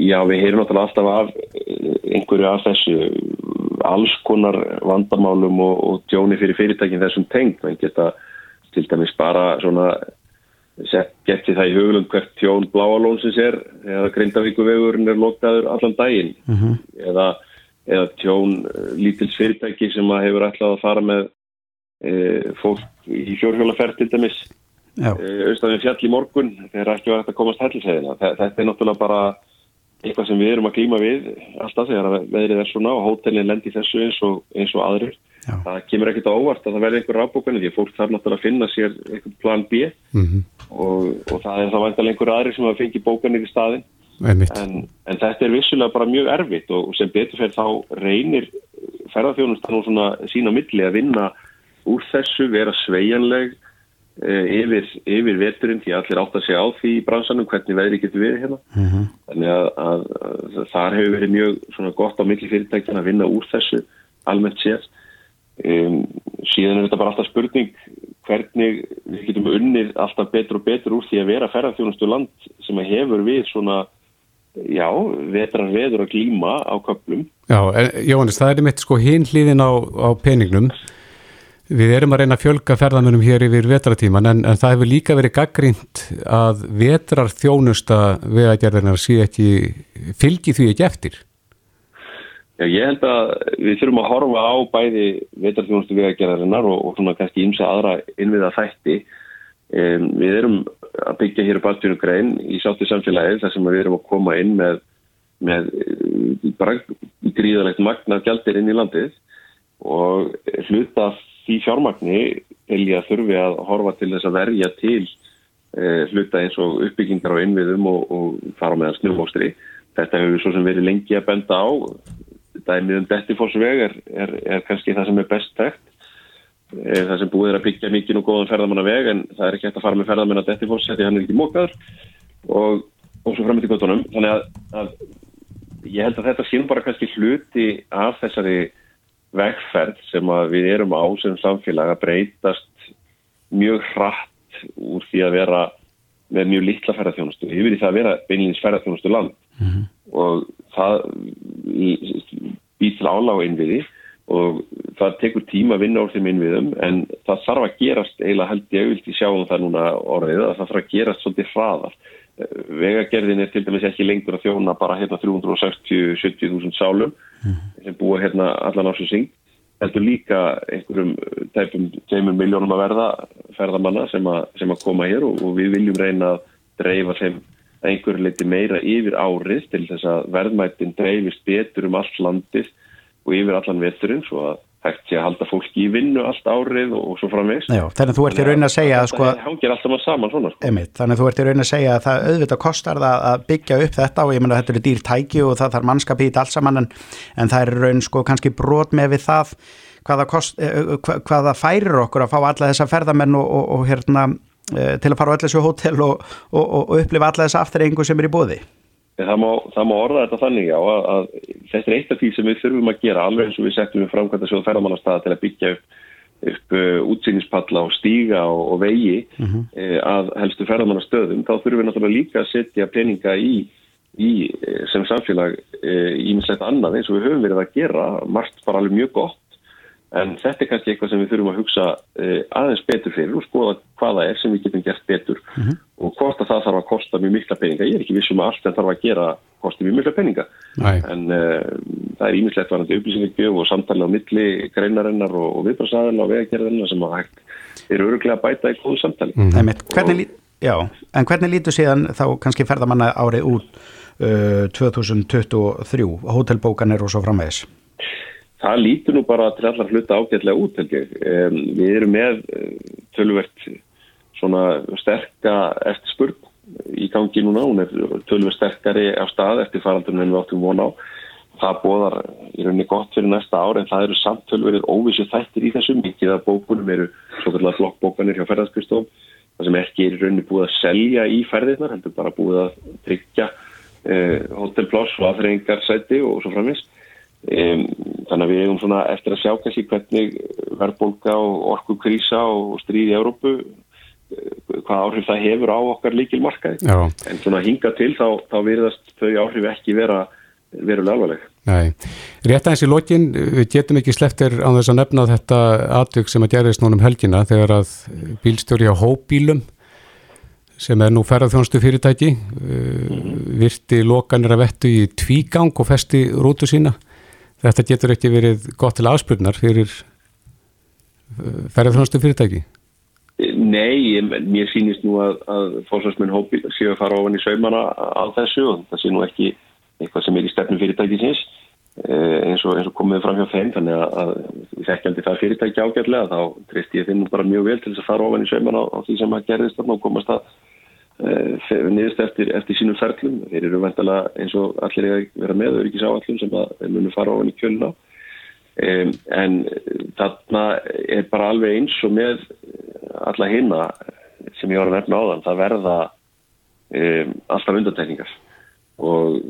Já, við heyrum náttúrulega alltaf af einhverju af þessu alls konar vandamálum og, og tjóni fyrir fyrirtækin þessum tengt. Það geta til dæmis bara svona geti það í hugulund hvert tjón bláalónsins er eða grindavíkuvegurinn er loktaður allan daginn? Mm -hmm. eða, eða tjón lítils fyrirtæki sem að hefur ætlað að fara með e, fólk í fjórhjólaferð til dæmis auðvitað fjall í morgun var hægt að komast hellisæðina þetta er náttúrulega bara eitthvað sem við erum að klíma við alltaf þegar veðrið er svona og hótelin lendir þessu eins og, eins og aðrir Já. það kemur ekkert á óvart að það verði einhver rafbókanu því að fólk þarf náttúrulega að finna sér einhvern plan B Mm -hmm. og, og það er þá vantilega einhver aðri sem að fengi bókanir í staðin en, en þetta er vissulega bara mjög erfitt og sem betur fyrir þá reynir ferðarþjónustan og svona sína milli að vinna úr þessu, vera sveigjanleg eh, yfir, yfir veturinn því allir átt að segja á því í bransanum hvernig veðri getur verið hérna. Mhm. þannig að, að, að þar hefur verið mjög gott á milli fyrirtækjan að vinna úr þessu almennt séð. Um, síðan er þetta bara alltaf spurning hvernig við getum unnið alltaf betur og betur úr því að vera ferðarþjónustu land sem hefur við svona já, vetrar veður að glíma á köplum Já, Jóhannes, það er mitt sko hinn hlýðin á, á peningnum Við erum að reyna að fjölga ferðamönum hér yfir vetratíman en, en það hefur líka verið gaggrínt að vetrar þjónusta vegagerðinar sé ekki, fylgi því ekki eftir. Já, ég held að við þurfum að horfa á bæði vetarþjónustu vegagerðarinnar og, og svona kannski ímsa aðra innviða þætti. Um, við erum að byggja hér upp alltfjörnum grein í sáttu samfélagið þar sem við erum að koma inn með, með eh, gríðalegt magna gjaldir inn í landið og hluta því fjármagni að þurfi að horfa til þess að verja til uh, hluta eins og uppbyggingar á innviðum og, og fara meðan snjúmóstri. Þetta hefur svo sem verið lengi að benda á. Dæmið um Dettifossveg er, er, er kannski það sem er best tekt það sem búið er að byggja mikið og góðan ferðamannaveg en það er ekki hægt að fara með ferðamenn að Dettifoss því hann er ekki mókaður og, og svo fram með til göttunum þannig að, að ég held að þetta sín bara kannski hluti af þessari vegferð sem við erum á sem samfélag að breytast mjög hratt úr því að vera með mjög litla ferðarþjónustu yfir í það að vera beinleins ferðarþjónustu land mm -hmm. og það býð til álág innviði og það tekur tíma að vinna úr þeim innviðum en það þarf að gerast eiginlega held ég auðvitað í sjáum það núna orðið að það þarf að gerast svolítið hraðar vegagerðin er til dæmis ekki lengur að þjóna bara hérna 360-70.000 sálum mm. sem búa hérna allan á sem syng heldur líka einhverjum tæpum teimur miljónum að verða ferðamanna sem, a, sem að koma hér og, og við viljum reyna að dreifa þeim einhverju leiti meira yfir árið til þess að verðmættin dreifist betur um allt landið og yfir allan veturinn svo að hægt sé að halda fólki í vinnu allt árið og, og svo framvegst. Þannig að þú ert í raunin að segja að sko... Það hangir alltaf maður saman svona sko. Einmitt, þannig að þú ert í raunin að segja að það auðvitað kostar það að byggja upp þetta og ég menna að þetta eru dýr tæki og það þarf mannskap í þetta alls saman en, en það er raunin sko kannski brot með við það hvaða, kost, eh, eh, hvaða færir okkur að fá alla þessa ferðamenn og, og, og hérna eh, til að fara á allir þessu hótel og upplifa alla þessa afturrengu sem er í bóði. Það má, það má orða þetta þannig já að, að þetta er eitt af því sem við þurfum að gera alveg eins og við settum við framkvæmda sjóð ferðamannastæða til að byggja upp, upp uh, útsýnispalla og stíga og, og vegi uh -huh. uh, að helstu ferðamannastöðum. Þá þurfum við náttúrulega líka að setja peninga í, í sem samfélag í minnslegt annað eins og við höfum verið að gera. Margt bara alveg mjög gott En þetta er kannski eitthvað sem við þurfum að hugsa uh, aðeins betur fyrir og skoða hvaða er sem við getum gert betur mm -hmm. og hvort að það þarf að kosta mjög mikla peninga. Ég er ekki vissum að allt það þarf að gera kosti mjög mikla peninga. Æ. En uh, það er ímislegt varandi upplýsingagjöf og samtali á milli greinarinnar og, og viðbrasaðarna og vegagerðarna sem að eru öruglega að bæta í góðu samtali. Mm -hmm. og, hvernig, já, en hvernig lítur síðan þá kannski ferðamanna árið út uh, 2023, hótelbókanir og svo framvegis? Það lítur nú bara til allar hluta ágætlega út um, við erum með eh, tölvert svona sterka eftir spurg í gangi núna, hún er tölvert sterkari á stað eftir faraldunum en við áttum vona á. Það bóðar í rauninni gott fyrir næsta ár en það eru samt tölverið óvissu þættir í þessum, mikið af bókunum eru svo kallar flokkbókanir hjá ferðarskristof það sem ekki er í rauninni búið að selja í ferðirnar, heldur bara búið að tryggja eh, hotelpláss og aðrengarsæti og svo framins þannig að við hefum svona eftir að sjá kannski hvernig verðbólka og orku krísa og stríði í Európu eh, hvað áhrif það hefur á okkar líkilmarkaði en svona hinga til þá, þá verðast þau áhrif ekki vera verulega alvarleg. Nei, rétt aðeins í lokin, við getum ekki sleftir á þess að nefna þetta atvökk sem að gerðist núnum helgina þegar að bílstjóri á hóbílum sem er nú ferðarþjónustu fyrirtæki mm. virti lokanir að vettu í tvígang og festi rútu sína þetta getur ekki verið gott til afspurnar fyrir uh, ferðarþjónustu fyrirtæki? Nei, mér sýnist nú að, að fórsvarsmenn hópi séu að fara ofan í saumana á þessu og það sé nú ekki eitthvað sem er í stefnum fyrirtækisins eh, eins og, og komið fram hjá þeim þannig að þekkjandi það fyrirtæki ágætlega þá treyst ég þinn bara mjög vel til þess að fara ofan í saumana á, því sem að gerðist og komast að Eh, niðurst eftir, eftir sínum ferlum. Þeir eru vendala eins og allir að vera með öryggisáallum sem munum fara ofan í kjöluna um, en þarna er bara alveg eins og með alla hinna sem ég var að nefna á þann það verða um, alltaf undantekningar. Og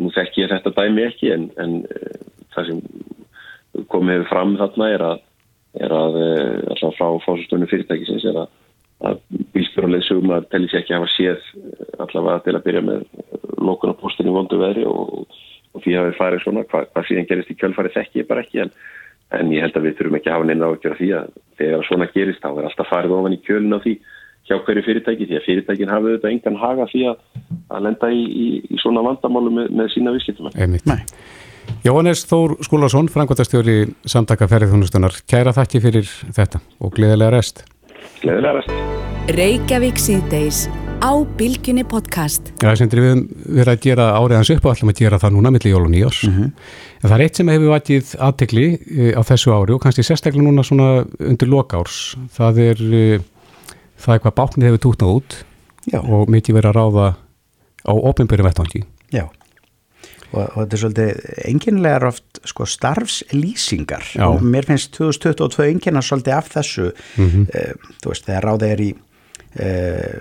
nú þekk ég þetta dæmi ekki en, en það sem komið fram þarna er að, er að alltaf frá fósustunum fyrirtækisins er að að bílstjórulegsum að telli sér ekki að hafa séð eh, allavega til að byrja með lókun á postinni vondu veðri og, og því að við farið svona, hvað, hvað síðan gerist í kjölfari þekki ég bara ekki en, en ég held að við þurfum ekki að hafa neina á að gera því að þegar svona gerist þá er alltaf farið ofan í kjölun á því hjá hverju fyrirtæki því að fyrirtækin hafa auðvitað engan haga því að, að lenda í, í, í svona vandamálu með, með sína visskiptum Jóhannes Þór Skúlason, frangværtastjóri samtaka ferðið kæra þakki fyrir þetta og gleðilega rest Gleðilega ræst. Reykjavík síðdeis á Bilginni podcast. Já, sem við verið að gera áriðans upp og ætlum að gera það núna millir jól og nýjós. Mm -hmm. En það er eitt sem hefur vatið aðtegli eh, á þessu ári og kannski sérstaklega núna svona undir lokárs. Það er, eh, það er hvað báknir hefur tútnað út Já. og mikið verið að ráða á ofinbyrju vettvangi. Já og, og þetta er svolítið enginlegar oft sko, starfslýsingar Já. og mér finnst 2022 engina svolítið af þessu mm -hmm. uh, þú veist þegar ráðið er í uh,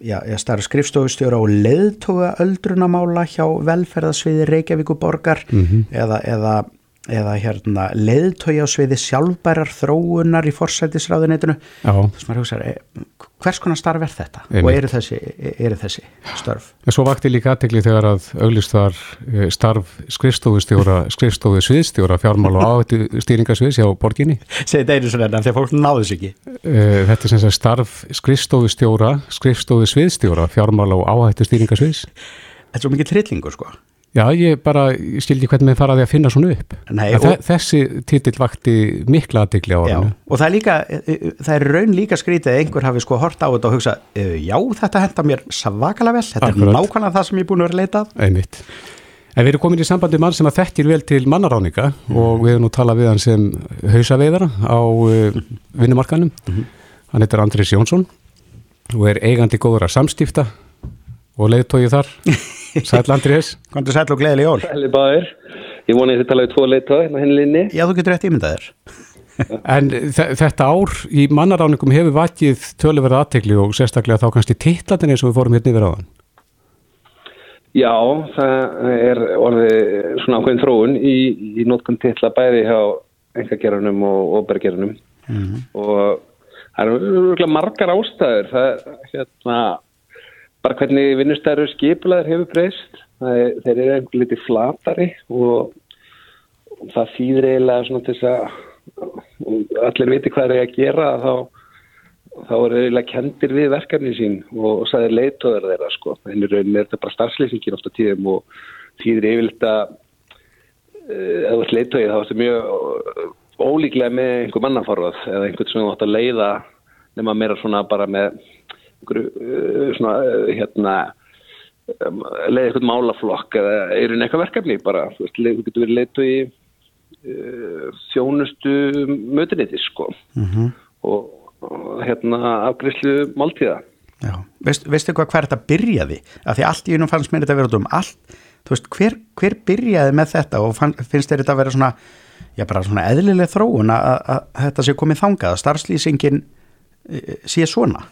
já, ég starf skrifstofustjóra og leðtoga öldrunamála hjá velferðasviði Reykjavíkuborgar mm -hmm. eða, eða eða hérna leiðtögi á sviði sjálfbærar þróunar í forsætisráðunitinu þess maður hugsa, e, hvers konar starf er þetta Einmitt. og eru þessi, eru þessi störf En svo vakti líka aðtekli þegar að auglist var eh, starf skrifstofustjóra, skrifstofu sviðstjóra fjármál og áhættu stýringasviðs hjá borginni. segið þetta einu svona en þegar fólk náðu sig ekki Eh, Þetta er sem sagt starf skrifstofustjóra, skrifstofu sviðstjóra fjármál og áhættu stýringasviðs. þetta er svo mikið trillingur sko Já, ég bara ég skildi hvernig með faraði að finna svona upp. Nei, og- þe- Þessi titill vakti mikla aðtekli á orðinu. og það er líka, e, e, það er raun líka skrítið að einhver hafi sko hort á þetta og hugsa e, já, þetta henda mér svakalega vel þetta Akkurat. er nákvæmlega það sem ég er búin að vera að leita að Einmitt. En við erum komin í sambandi mann sem að þekkir vel til mannaráninga og við erum nú talað við hann sem hausaveiðara á uh, vinnumarkanum. Hann heitir Andris Jónsson og er eigandi góður að samstifta og leiðtóið þar. (laughs) Sæl Andris. Kondur sæll og gleðileg jól Sæli báðir. Ég vona ég þið tala við tvo leita hérna henni linni. Já, þú getur rétt ímyndað þér (laughs) En þe- þetta ár í mannaráningum hefur vakið töluverða aðtekli og sérstaklega þá kannski titlatin eins og við fórum hérna yfir á þann. Já, það er orðið svona ákveðin þróun í, í nótkunn titla bæði hjá engagerunum og óbergerunum og það eru margar ástæður. Það er hérna bara hvernig vinnustæður skipulaður hefur breyst. Er, þeir eru einhver litið flatari og það þýðir eiginlega svona til þess að allir viti hvað er að gera þá þá eru eiginlega kendir við verkefni sín og, og það er leitóður þeirra sko. en í rauninni er þetta bara starfsleysingin ofta tíðum og tíður yfirleitt að uh, ef þú ert leitóði þá ertu mjög uh, ólíklega með einhver mannaforðað eða einhvern sem þú átt að leiða nema meira svona bara með uh, svona uh, hérna um, leiða einhvern málaflokk eða er einn eitthvað verkefni bara, þú veist, þú getur verið leitóði uh, þjónustu mötuniti sko. Og, og hérna afgriðslu máltíða. Veist, veistu hvað hver þetta byrjaði? Af því allt í unum fannst mér þetta að vera út um allt. Þú veist, hver, hver byrjaði með þetta og fann, finnst þér þetta að vera svona já, bara svona eðlileg þróun að, að, að þetta sé komið þangað, að starfslýsingin sé svona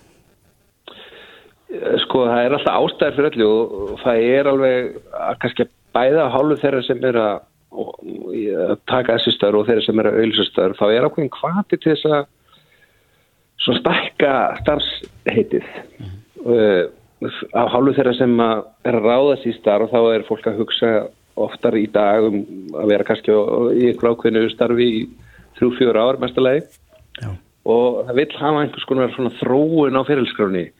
Sko það er alltaf ástæður fyrir öllu og og það er alveg að kannski bæða hálfu þeirra sem er að, taka þessi stöður og þeirra sem er að auðvisa stöður þá er ákveðin hvati til þess að svona stækka starfsheitið. Uh, á hálfu þeirra sem að er að ráðast í starf þá er fólk að hugsa oftar í dag um að vera kannski í einhver ákveðinu starfi í þrjú, fjóra ár mestalegi Já. og það vill hafa einhvers konar svona þróun á fyrirskráni Já,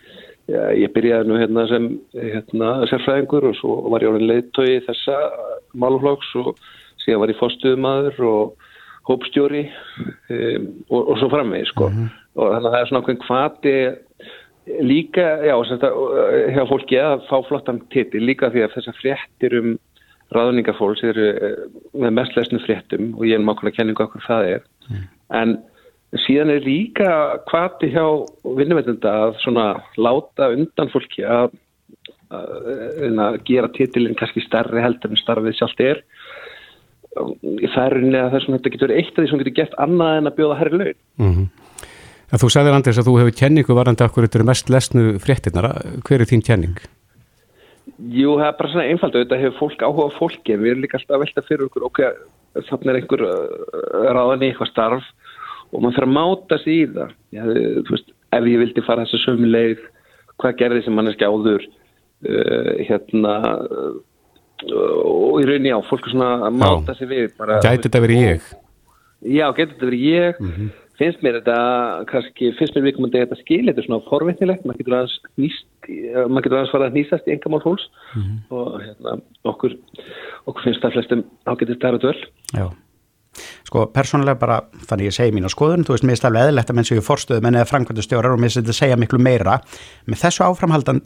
ég byrjaði nú hérna sem hérna, sérfræðingur og svo var ég orðin leiðtói þessa málflokks og síðan var ég fórstuðumadur og hópstjóri um, og, og svo framvegi sko. og þannig að það er svona okkur kvati líka, já, hjá fólki að fá flottan titil líka því að þessar fréttir um ráðningafólks eru eh, með mest lesnu fréttum og ég er mákvæmlega kenningu okkur það er. En síðan er líka hvati hjá vinnuveitenda að svona láta undan fólki að, að, að gera titilinn kannski stærri heldur en starfið sjálft er. Það er rauninni að þetta getur eitt af því sem getur gert annað en að bjóða herri laun. Mm En þú sagðir Andris að þú hefur kenningu varandi okkur þetta eru mest lesnu fréttinnar. Hver er þín kenning? Jú, það er bara svona einfald auðvitað hefur fólk áhuga fólki en við erum líka alltaf að velta fyrir okkur ok, þannig er einhver uh, ráðan í eitthvað starf og maður fyrir að máta sig í það. Já, þú veist, ef ég vildi fara þessa sömu leið hvað gerði sem manneski áður uh, hérna uh, og í rauninni á fólk er svona að máta sig við bara, Gæti þetta verið ég? Já, getur þetta verið ég. Finnst mér þetta kannski, finnst mér viðkomandi þetta skil þetta er svona forvitnilegt, maður getur aðeins nýst, maður getur aðeins fara að nýsast í engamál fólks. Og hérna okkur, okkur finnst það flestum ágætið stærra dvöl Já. Sko, persónulega bara, þannig ég segi mín á skoðun, þú veist, mér er alveg eðlilegt að menn séu fórstöðum en eða framkvæmdustjórar og mér finnst þetta segja miklu meira. Með þessu áframhaldi,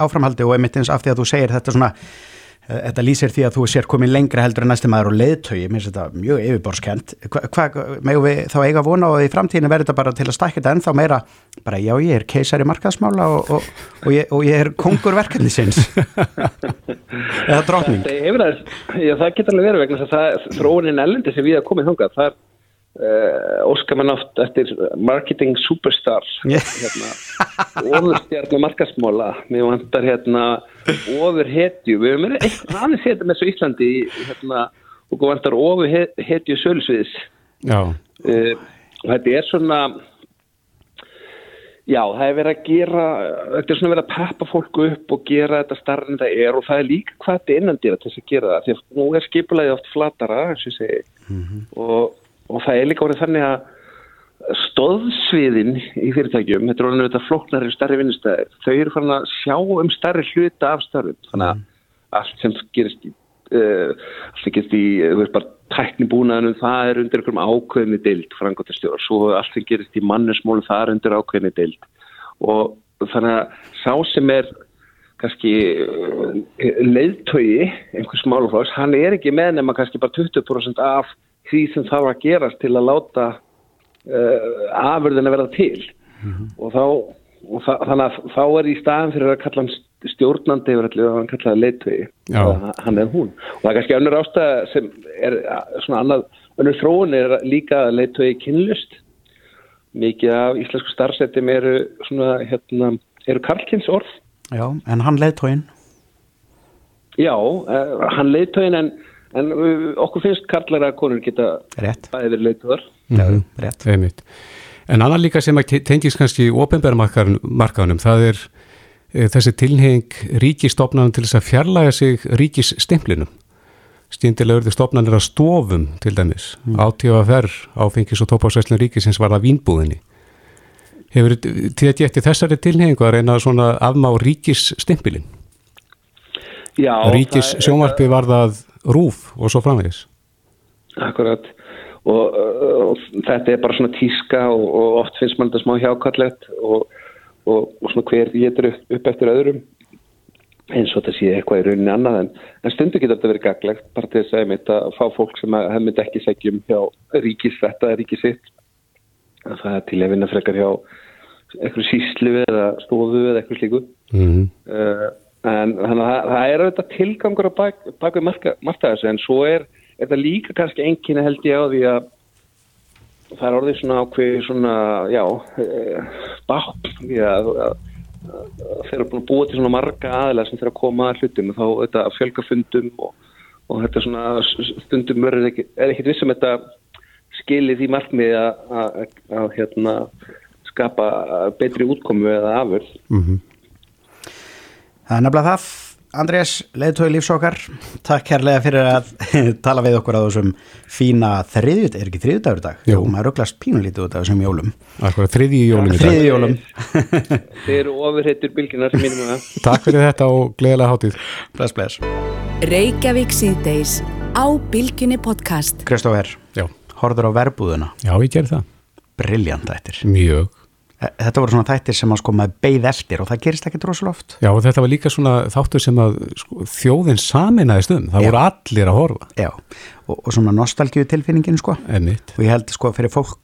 áframhaldi og einmitt eins af því að þú segir þetta svona eh, þetta lýsir því að þú sér komin lengra heldur en næsti maður og leiðtögi, mér finnst þetta mjög yfirborskent, hvað, hva, megum við þá eiga vona og í framtíðinu verður þetta bara til að stækja þetta ennþá meira, bara já ég er keisari markaðsmála og, og, og, ég, og ég er kongur verkefnisins. (laughs) Eða drotning Það, það, það getur alveg verið vegna þess að það, þróunin ellendi sem við hafa komið þangað. Það er óskar mann oft eftir marketing superstar. Yeah. hérna, ofurstjarn og markasmóla mér vantar hérna ofur hetju við eitthvað aðeins hetja með svo Íslandi hérna, og vantar ofu hetju sölsviðs Já, uh, þetta er svona já, það er verið að gera þetta er svona verið að peppa fólku upp og gera þetta starra en það er og það er líka hvað þetta er innandýra til þess að gera það því að nú er skipulegið oft flatara eins og ég segi. Og, og það er líka orðið þannig að stóðsviðin í fyrirtækjum, þetta er orðinu þetta flóknari starri vinnustæðir, þau eru farin að sjá um starri hluta af starfum þannig að allt sem gerist í uh, allt sem gerist í þú veist bara tæknibúnaðunum, það er undir einhverjum ákveðinni deild frangotastjóðar, svo allt sem gerist í mannesmólu, það er undir ákveðinni deild. Og þannig að sá sem er kannski uh, leiðtögi einhvers máluflóks, hann er ekki með nema kannski bara 20% af því sem það var að gerast til að láta uh, afurðin að verða til. Og þá og þa þannig að þá er í staðan fyrir að kalla hann stjórnandi yfir allir og hann kallaði leitvegi hann er hún. Og það er kannski önnur ástæða sem er svona annað önnur þróun er líka leitvegi kynlust mikið af íslensku starfsettum eru svona hérna eru karlkins orð Já, en hann leiðtóin já, uh, hann leitvegin en, en uh, okkur finnst karlar að konur geta Rétt, bæði verið leitvegar já, rétt einmitt. En annar líka sem að tengis kannski ópenbæramarkaðunum, það er e, þessi tilheng ríkistofnanum til þess að fjarlæga sig ríkisstimplinum. Stýndilega urðu stofnanir að stofum til dæmis. Mm. Átífafer áfengis og tópásvæslun ríkisins var það vínbúðinni. Hefur þið getið þessari tilhengu að reyna svona afmá ríkisstimpilin? Já, Ríkis er- sjónvarpi var það rúf og svo framvegis. Akkurat og, og þetta er bara svona tíska og, og oft finnst mann þetta smá hjákallett og, og, svona hver getur upp, upp eftir öðrum eins og þetta sé eitthvað í rauninni annað en, en stundu getur þetta verið gaglegt bara til þess að, einmitt að fá fólk sem að hefði ekki segjum hjá ríkisrætta eða ríkisitt að það er til að vinna frekar hjá eitthvað síslu eða stofu eða eitthvað slíku Mm. uh, en þannig að það, er auðvitað tilgangur á bak, bak við marka, marka þessu en svo er þetta líka kannski enginni held ég á því að það er orðið svona ákveð svona, já uh, bátt að, að, að þeir eru búin að búa til svona marga aðilega sem þeir að koma að hlutum og þá þetta fjölga fundum og, og þetta svona stundum er ekki, er ekkit vissum þetta skilið því markmiði að, að, að, að hérna skapa betri útkomu eða afurð. Mm Það er nefnilega það, Andrés, leiðtói lífsókar, takk kærlega fyrir að (laughs) tala við okkur á þessum fína þriðjut, er ekki þriðjudagur í dag? Jú. Maður rugglast pínulítið út af þessum jólum. Í jólum í dag. Þriðji jólum, (laughs) Þeir eru ofurheittur bylginar sem mínum að Takk fyrir þetta og gleðilega hátíð. bless, bless. Reykjavík síðdeis á Bilginni podcast. Kristófer, Já, horður á verbúðuna, já ég ger það. briljant þættir. Mjög. E- Þetta voru svona þættir sem að sko maður beigð eftir og það gerist ekki drosloft. Já, og þetta var líka svona þáttur sem að sko, þjóðin saminaðist um. Það Já. voru allir að horfa. Já, og, og svona nostalgíu tilfinningin sko. Einmitt. og ég held sko fyrir fólk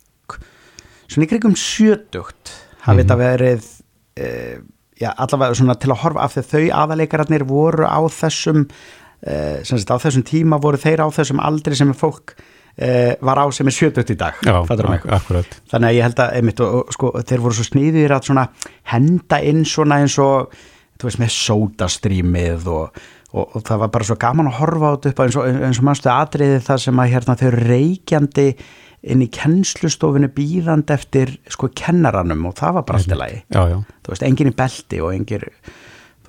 svona í krigum sjötugt hafi þetta verið e, já, allavega svona til að horfa af því að þau aðaleikararnir voru á þessum e, sem sagt á þessum tíma voru þeir á þessum aldri sem fólk e, var á sem er sjötugt í dag Já, akkurat. þannig að ég held að einmitt, og, og, sko, þeir voru svo sníðir að svona henda inn svona eins og þú veist með sódastrímið og, og, og það var bara svo gaman að horfa á þetta upp á eins og, eins og mannstu atriði það sem að hérna þau reykjandi inn í kennslustofinu býðandi eftir sko kennaranum og það var bara allt í lagi Já, já. þú veist, engin í belti og engin þú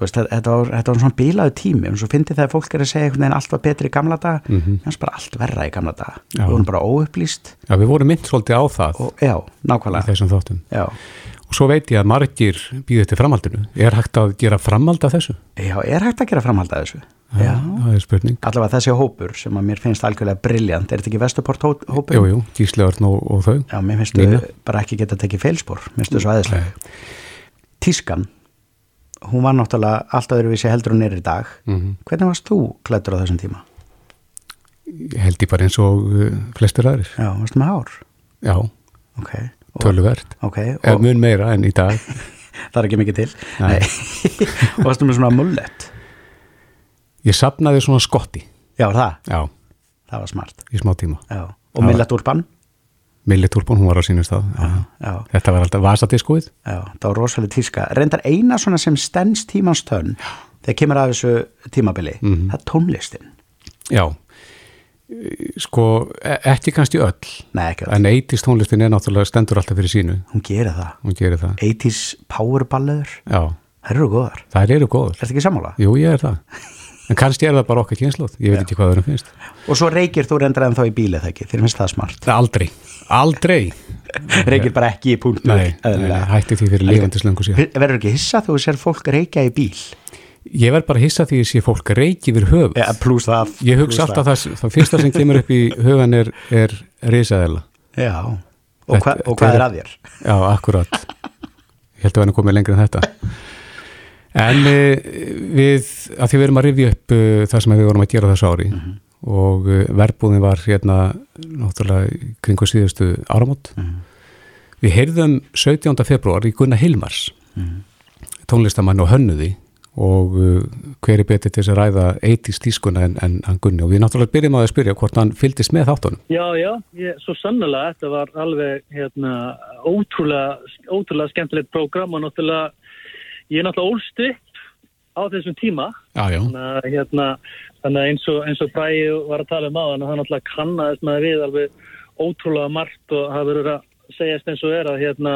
veist, þetta var, þetta var svona bílaðu tími og svo fyndi það að fólk er að segja einhvern veginn allt var betri í gamla daga, mm -hmm. bara allt verra í gamla daga, Já. við vorum bara óupplýst Já, við vorum mynd svolítið á það og já, nákvæmlega þessum þáttum. já, Og svo veit ég að margir býðið til framhaldinu. Er hægt að gera framhald af þessu? já, er hægt að gera framhald að þessu já, Það er spurning. allavega þessi hópur sem að mér finnst algjörlega briljant, er þetta ekki Vestuport hó- hópur? Jú, jú, Gíslegarn og, og þau. Já, mér finnst hún var náttúrulega allt öðruvísi heldur hún er í dag Mhm. hvernig varst þú klættur á þessum tíma? Ég held ég bara eins og uh, flestir aðrir. Já, varst með hár? Já, Ok, og, töluvert. ok, Eða og mun meira en í dag. (laughs) það er ekki mikið til og (laughs) varstu með svona mullet Ég sapnaði svona skotti. Já, það, Já, það var smart í smá tíma. Já, og millet úrbann Milli Túrbón, hún var á sínum stað. Já. Já, Þetta var alltaf vasadiskóið. já, það var rosalega tíska reyndar eina svona sem stens tímans tönn þegar kemur að þessu tímabili Mhm. það er tónlistin Já, Sko, e- ekki kannski öll Nei, ekki öll. en 80s tónlistin er náttúrulega stendur alltaf fyrir sínu Hún gerir það. hún gerir það 80s powerballeður, Já, það eru góðar. það eru góður Er þetta ekki sammála? Jú, ég er það En kannski er það bara okkar kynnslóð, ég veit ekki hvað það finnst Og svo reykir þú reyndar en þá í bílið það ekki, þér finnst það smart. Það aldrei, aldrei. Reykir bara ekki í nei, hætti því fyrir lifandi slöngu síðan. Verður ekki hissa þú sér fólk reykja í bíl? Ég verð bara hissa því að sé fólk reiki yfir höfuð. Ja. Ég hugsa alltaf það, það fyrsta sem kemur upp í (laughs) hugan er, er risaðela Já, og, hva, og hvað er að þér? Já, akkurat. Ég held að vera komið lengra en þetta. En uh, við, að því við erum að rifja upp uh, það sem við vorum að gera þessu ári og uh, verbúðin var hérna náttúrulega í kringu síðustu áramót. Við heyrðum 17. februar í Gunnar Hilmars tónlistamann og hönnuði. Og uh, hver er betið til þess að ræða 80s tískuna en, en, en Gunni? Og við náttúrulega byrjum að spyrja hvort hann fylgdist með þáttunum. Já, já, ég, svo sannlega, þetta var alveg hérna, ótrúlega, ótrúlega skemmtilegt prógram og náttúrulega, ég er náttúrulega ólst upp á þessum tíma, Já, já, þannig hérna, þannig að eins og, eins og Bræði var að tala um á hann, hann náttúrulega kannaðist með við alveg ótrúlega margt og það verður að segjast eins og er að, hérna,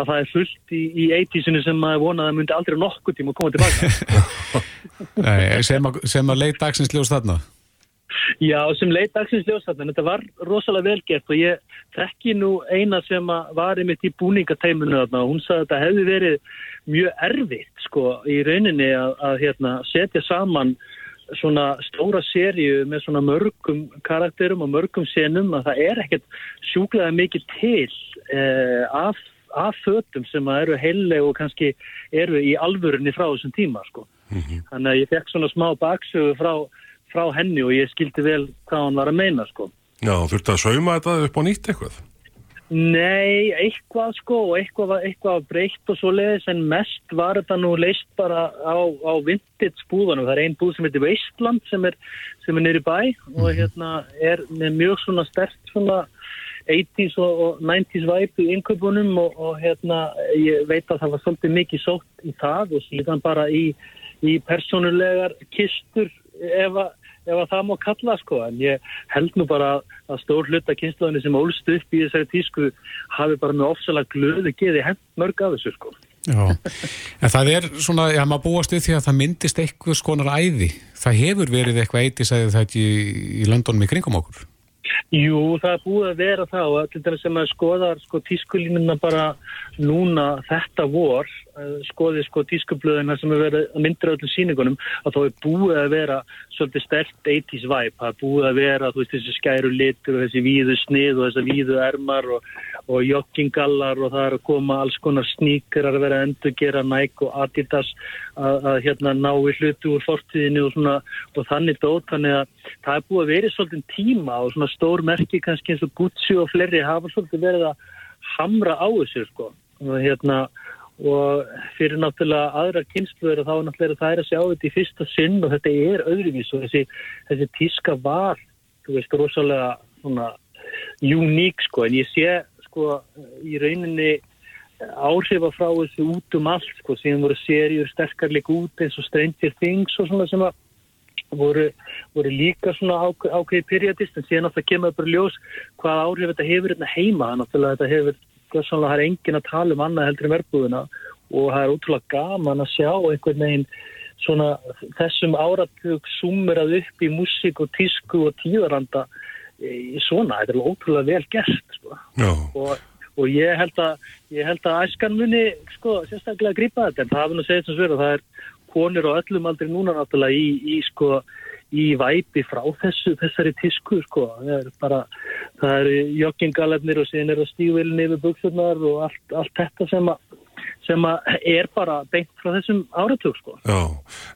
að það er fullt í, í 80-sinu sem maður vonaði að myndi aldrei nokkuð tíma að koma tilbaka. (laughs) Nei, sem, að, sem að leit dagsins ljós þarna Já, sem leit dagsins ljósatna, þetta var rosalega velgert og ég þekki nú eina sem var einmitt í búningateimunu og hún sagði að þetta hefði verið mjög erfitt sko í rauninni að, að hérna, setja saman svona stóra sériu með svona mörgum karakterum og mörgum senum að það er ekkert sjúklega mikið til eh, af, af fötum sem eru heilleg og kannski eru í alvörunni frá þessum tíma sko. Þannig að ég fekk svona smá baksögu frá, frá henni og ég skildi vel hvað hann var að meina sko. Já, þurfti að sauma þetta upp á nýtt eitthvað Nei, eitthvað sko og eitthvað, eitthvað breytt og svo leiðis en mest var þetta nú leist bara á, á vintage búðanum. Það er ein búð sem heitir Wasteland sem er, sem er nýri bæ og hérna er með mjög svona stert svona 80s og, og 90s vibe í innköpunum og, og hérna ég veit að það var svolítið mikið sótt í það og síðan bara í, í persónulegar kistur ef að ef að það má kalla sko en ég held nú bara að, að stór hluta kynnslóðinni sem ólst upp í þessari tísku hafi bara með ofsalega glöðu geði hent mörg af þessu sko Já, en það er svona, já, maður búast við því að það myndist eitthvað skonar æði. Það hefur verið eitthvað eittis að það ekki í löndunum í kringum okkur. Jú, það er búið að vera og til dæmis sem að skoðar sko tískulínuna bara núna þetta vor eh, skoði sko tískublöðina sem er verið að myndra öllum síningunum að þá er búið að vera svolítið stert 80s vibe, það er búið að vera þú veist þessi skæru litur og þessi víðu snið og þessi víðu ermar og, og joggingallar og það er að koma alls konar sníkar að vera að endur gera Nike og Adidas að, að hérna ná í hlutu úr fortíðinu og svona og þannig dót, þannig að það er búið að vera svolítið tíma og svona stór merki kannski eins og Gucci og fleiri hafa svolítið verið að hamra á þessu sko. Og hérna og fyrir náttúrulega aðra kynsluður þá er náttúrulega það er að sjá þetta í fyrsta sinn og þetta er öðruvís og þessi, þessi tíska var, þú veist, rosalega svona uník sko. En ég sé sko í rauninni áhrifa frá þessu út um allt sko, síðan voru serjur sterkar líka út eins og Stranger Things og svona sem að voru, voru líka svona ákveð, ákveði periodist en síðan náttúrulega kemur bara ljós hvað áhrif þetta hefur hérna heima. Náttúrulega þetta hefur, það er engin að tala um annað heldur en verbúðina og það er ótrúlega gaman að sjá einhvern veginn svona þessum áratug summerað upp í músík og tísku og tíðaranda svona, þetta er ótrúlega vel gert sko. Og, og ég held að ég held að æskan muni sko, sérstaklega að grípa þetta en það hafði nú segið sem sver og það er konur og öllum aldrei núna náttúrulega í, í sko í væpi frá þessu, þessari tísku sko, það er bara það eru joggingalefnir og síðan er það stígvilin yfir buksunar og allt, allt þetta sem að sem að er bara beint frá þessum áratug sko. já,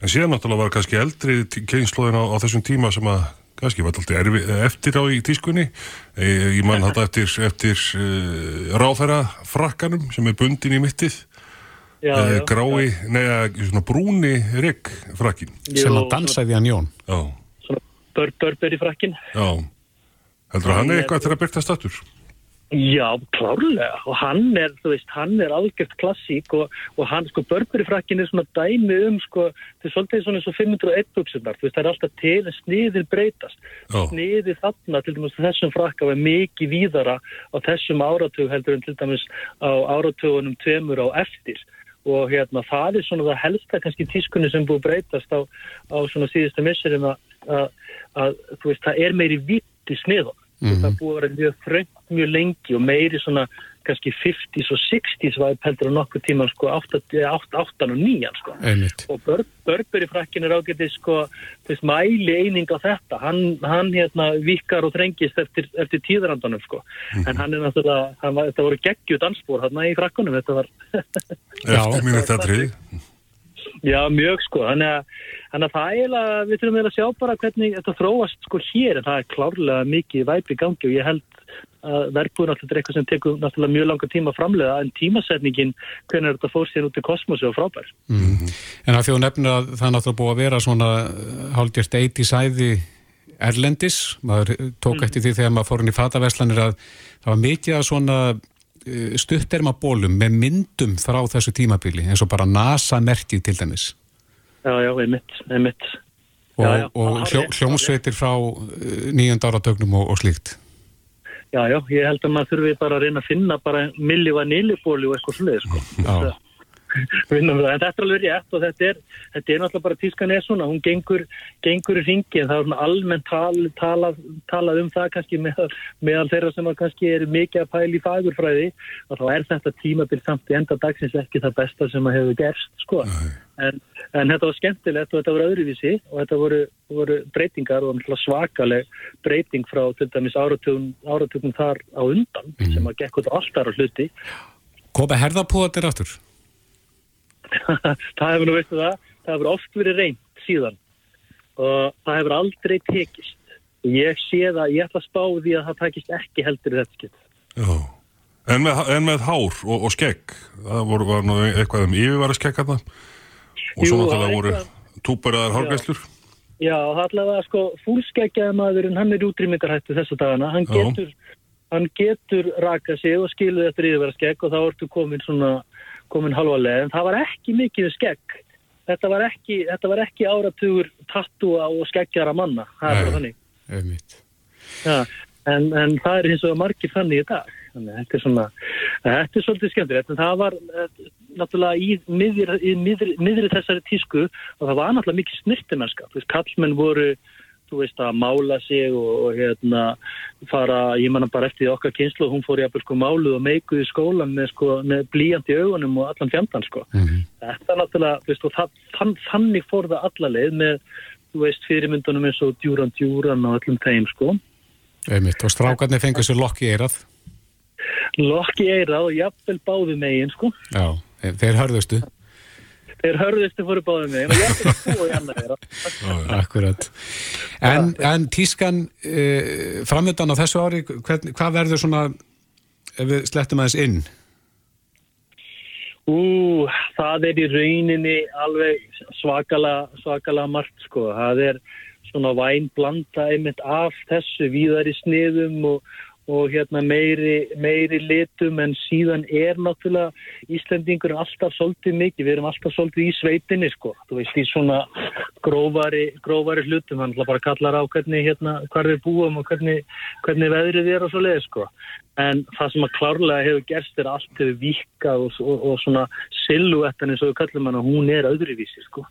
en síðan náttúrulega var kannski eldri kynnslóðin á, á þessum tíma sem að kannski var alltaf erfi, eftir á í tískunni. E, ég mann þetta (laughs) eftir, eftir uh, ráþæra frakkanum sem er bundin í mittið. Já, uh, já, grái, neða svona brúni rigg frakkin sem að dansaði hann Jón. já, Svona bör, börberi frakkin já. Heldur að hann er Hann er- eitthvað til að byrta statur Já, klárlega og hann er, þú veist, hann er algjört klassík og, og hann, sko, Burberry-frakkin er svona dæmi um, sko, þetta er svolítið svona eins og 501 buksunar, þú veist, það er alltaf til en sniðir breytast. Já. Sniðið þarna, til dæmis þessum frakka var mikið víðara á þessum áratug heldur en til dæmis á áratugunum tveimur á eftir og hérna, það er svona það helsta kannski tískunni sem búið að breytast á, á svona síðustu missurinn að, að, að, þú veist, það er meiri vitt í sniðum. Mhm. Það er búið að vera mjög fröngt mjög lengi og meiri svona kannski 50s og 60s væp heldur á nokkuð tíma sko 8, 8, 8 og 9 sko. Einmitt. Og Bör, Börberi frakkin er ágætið sko þess mæli eining á þetta. Hann, hann hérna vikar og þrengist eftir, eftir tíðrandunum sko. En hann er náttúrulega, hann var, þetta voru geggju dansbúr hann í frakkunum. Þetta var Eftir mínu þetta trið. Já, mjög sko, þannig að, þannig að það er eiginlega, við þurfum eiginlega að sjá bara hvernig þetta þróast sko hér en það er klárlega mikið væp í gangi og ég held að verðbúin alltaf er eitthvað sem tekur náttúrulega mjög langa tíma framlega en tímasetningin hvernig þetta fór sér út í kosmosi og frábær. Mm. En að þjó nefnir að það náttúrulega búið að vera svona hálfgjört eitt í sæði erlendis, maður tók eftir því þegar maður fór inn í fataverslanir að það var mikið að svona eh, stuttermabólum með myndum frá þessu tímabili eins og bara NASA-merkið til dæmis Já, já, einmitt, einmitt. og, Já, já, og hljó, hljómsveitir frá nýjönda áratögnum og, og slíkt Já, já, ég held að maður þurfi bara að reyna að finna bara milli vanilibóli og eitthvað sluðið sko. Já. Vinna með það. En þetta er alveg rétt og þetta er, þetta er náttúrulega bara tískan er svona, hún gengur, gengur í ringi en það er svona almennt tal, talað, talað um það kannski meðal, meðal þeirra sem kannski er mikið að pæla í fagurfræði. Og þá er þetta tímabil samt í enda dagsins ekki það besta sem að hefur gerst sko. En, en þetta var skemmtilegt og þetta voru öðruvísi og þetta voru, voru breytingar og svakaleg breyting frá til dæmis áratugum, áratugum þar á undan sem að gekk út á alltaf hluti. Kopa herðapúðatir aftur (laughs) það hefur nú veistu það, það hefur oft verið reynd síðan og það hefur aldrei tekist og ég sé það, ég ætla að spá því að það takist ekki heldur í þetta. Já. En en með hár og, og skegg, það voru, var nú eitthvað um yfirvara skegg og svo náttúrulega voru túberaðar hárgæslur. Já, það allavega sko fúlskeggjaði maðurinn, hann er útrýmingarhættu þessa dagana, hann Já. getur, hann getur raka sig og skiluð eftir yfirvara skegg og þá ertu komin svona, komin halva leið, en það var ekki mikið skegg. Þetta var ekki, þetta var ekki áratugur tattúa og skeggjara manna, það er bara þannig. Einmitt. Já, en, en það er hins vegar margir þannig í dag. Þannig þetta er svona, þetta er svolítið skemmtilegt, en það var eh, náttúrulega í miðri, í miðri, miðri þessari tísku og það var náttúrulega mikið snirtimennska. Þú veist, kallmenn voru, þú veist, að mála sig og, og hérna fara, ég manna bara eftir okkar kynslu, hún fór jafnvel sko máluð og meikuð í skólan með sko, með blíjant í augunum og allan fjandan sko. Þetta er náttúrulega, þú veist, og það, þann, þannig fór það alla leið með, þú veist, fyrirmyndunum eins og djúran djúran og öllum þeim, sko. Einmitt. og strákarnir fengur sér lokk í eirað Lokki eirað og jafnvel báði megin, sko. Já, þeir hörðustu Þeir hörðustu fóru báði megin og jafnvel tvo í annar eirað. Akkurat. En, en tískan uh, framöndan á þessu ári, hvern, hvað verður svona, ef við slettum aðeins inn? Ú, það er í rauninni alveg svakala, svakala margt, sko. Það er svona væn blanda einmitt af þessu víðar í sniðum og, og hérna meiri, meiri litum en síðan er náttúrulega Íslendingur alltaf svolítið mikið, við erum alltaf svolítið í sveitinni sko, þú veist í svona grófari, grófari hlutum, hann bara kallar á hvernig hérna, hvar við búum og hvernig, hvernig veðrið er og svo leið sko. En það sem að klárlega hefur gerst er allt hefur vikað og, og, og svona silhuettan eins og við kallum hana, hún er öðruvísi sko.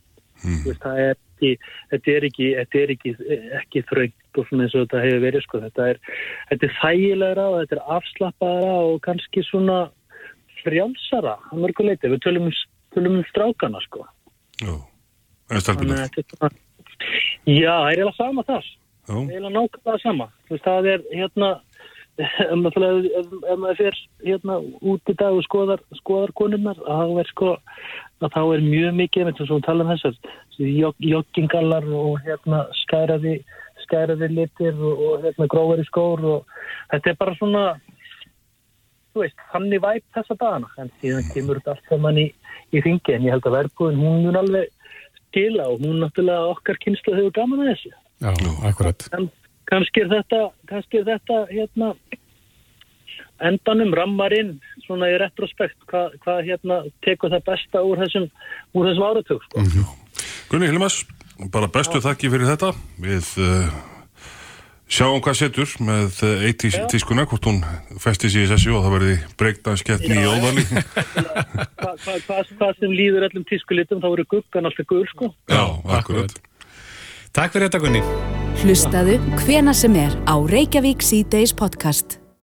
Þú veist, það er ekki, þetta er ekki, þetta er ekki, ekki þröngt og svona eins og þetta hefur verið sko. Þetta er, er þægilegra og þetta er afslappaðara og kannski svona frjálsara að mörgu leiti. Við tölum, um- tölum um strákana sko. Já. En stelpunar. Er Já, það er eiginlega sama þar. Já. Eiginlega nákvæmlega sama. Veist, það er hérna, (laughs) ef maður, fer hérna út í dag og skoðar, skoðar konunnar, að það er sko, að þá er mjög mikið, eins og við tala um þessar, joggingallar og hérna skæraði, skæraði litir og, og hérna grófari skór og þetta er bara svona, þú veist, þannig væp þessa dagana, en síðan kemur þetta allt saman í, í ringi, en ég held að verðbúin, hún mun alveg skila og hún náttúrulega okkar kynslu hefur gaman að þessu. Já, akkurat. En kannski er þetta, kannski er þetta hérna endanum rammarinn svona í retrospekt hvað hva, hérna tekur það besta úr þessum, úr þessum áratug sko. Gunni Hilmas, bara bestu þakki fyrir þetta. Við uh, sjáum hvað setur með eitt uh, tískuna, hvort hún festi sér í sessi og það verði breykdanskeppni í óðali. (laughs) Hvað hva, hva, hva sem líður öllum tískulitum þá verður guggan alltaf gull sko. Já, akkurat. Takk fyrir þetta Gunni Hlustaðu hvena sem er á Reykjavík C-Days podcast.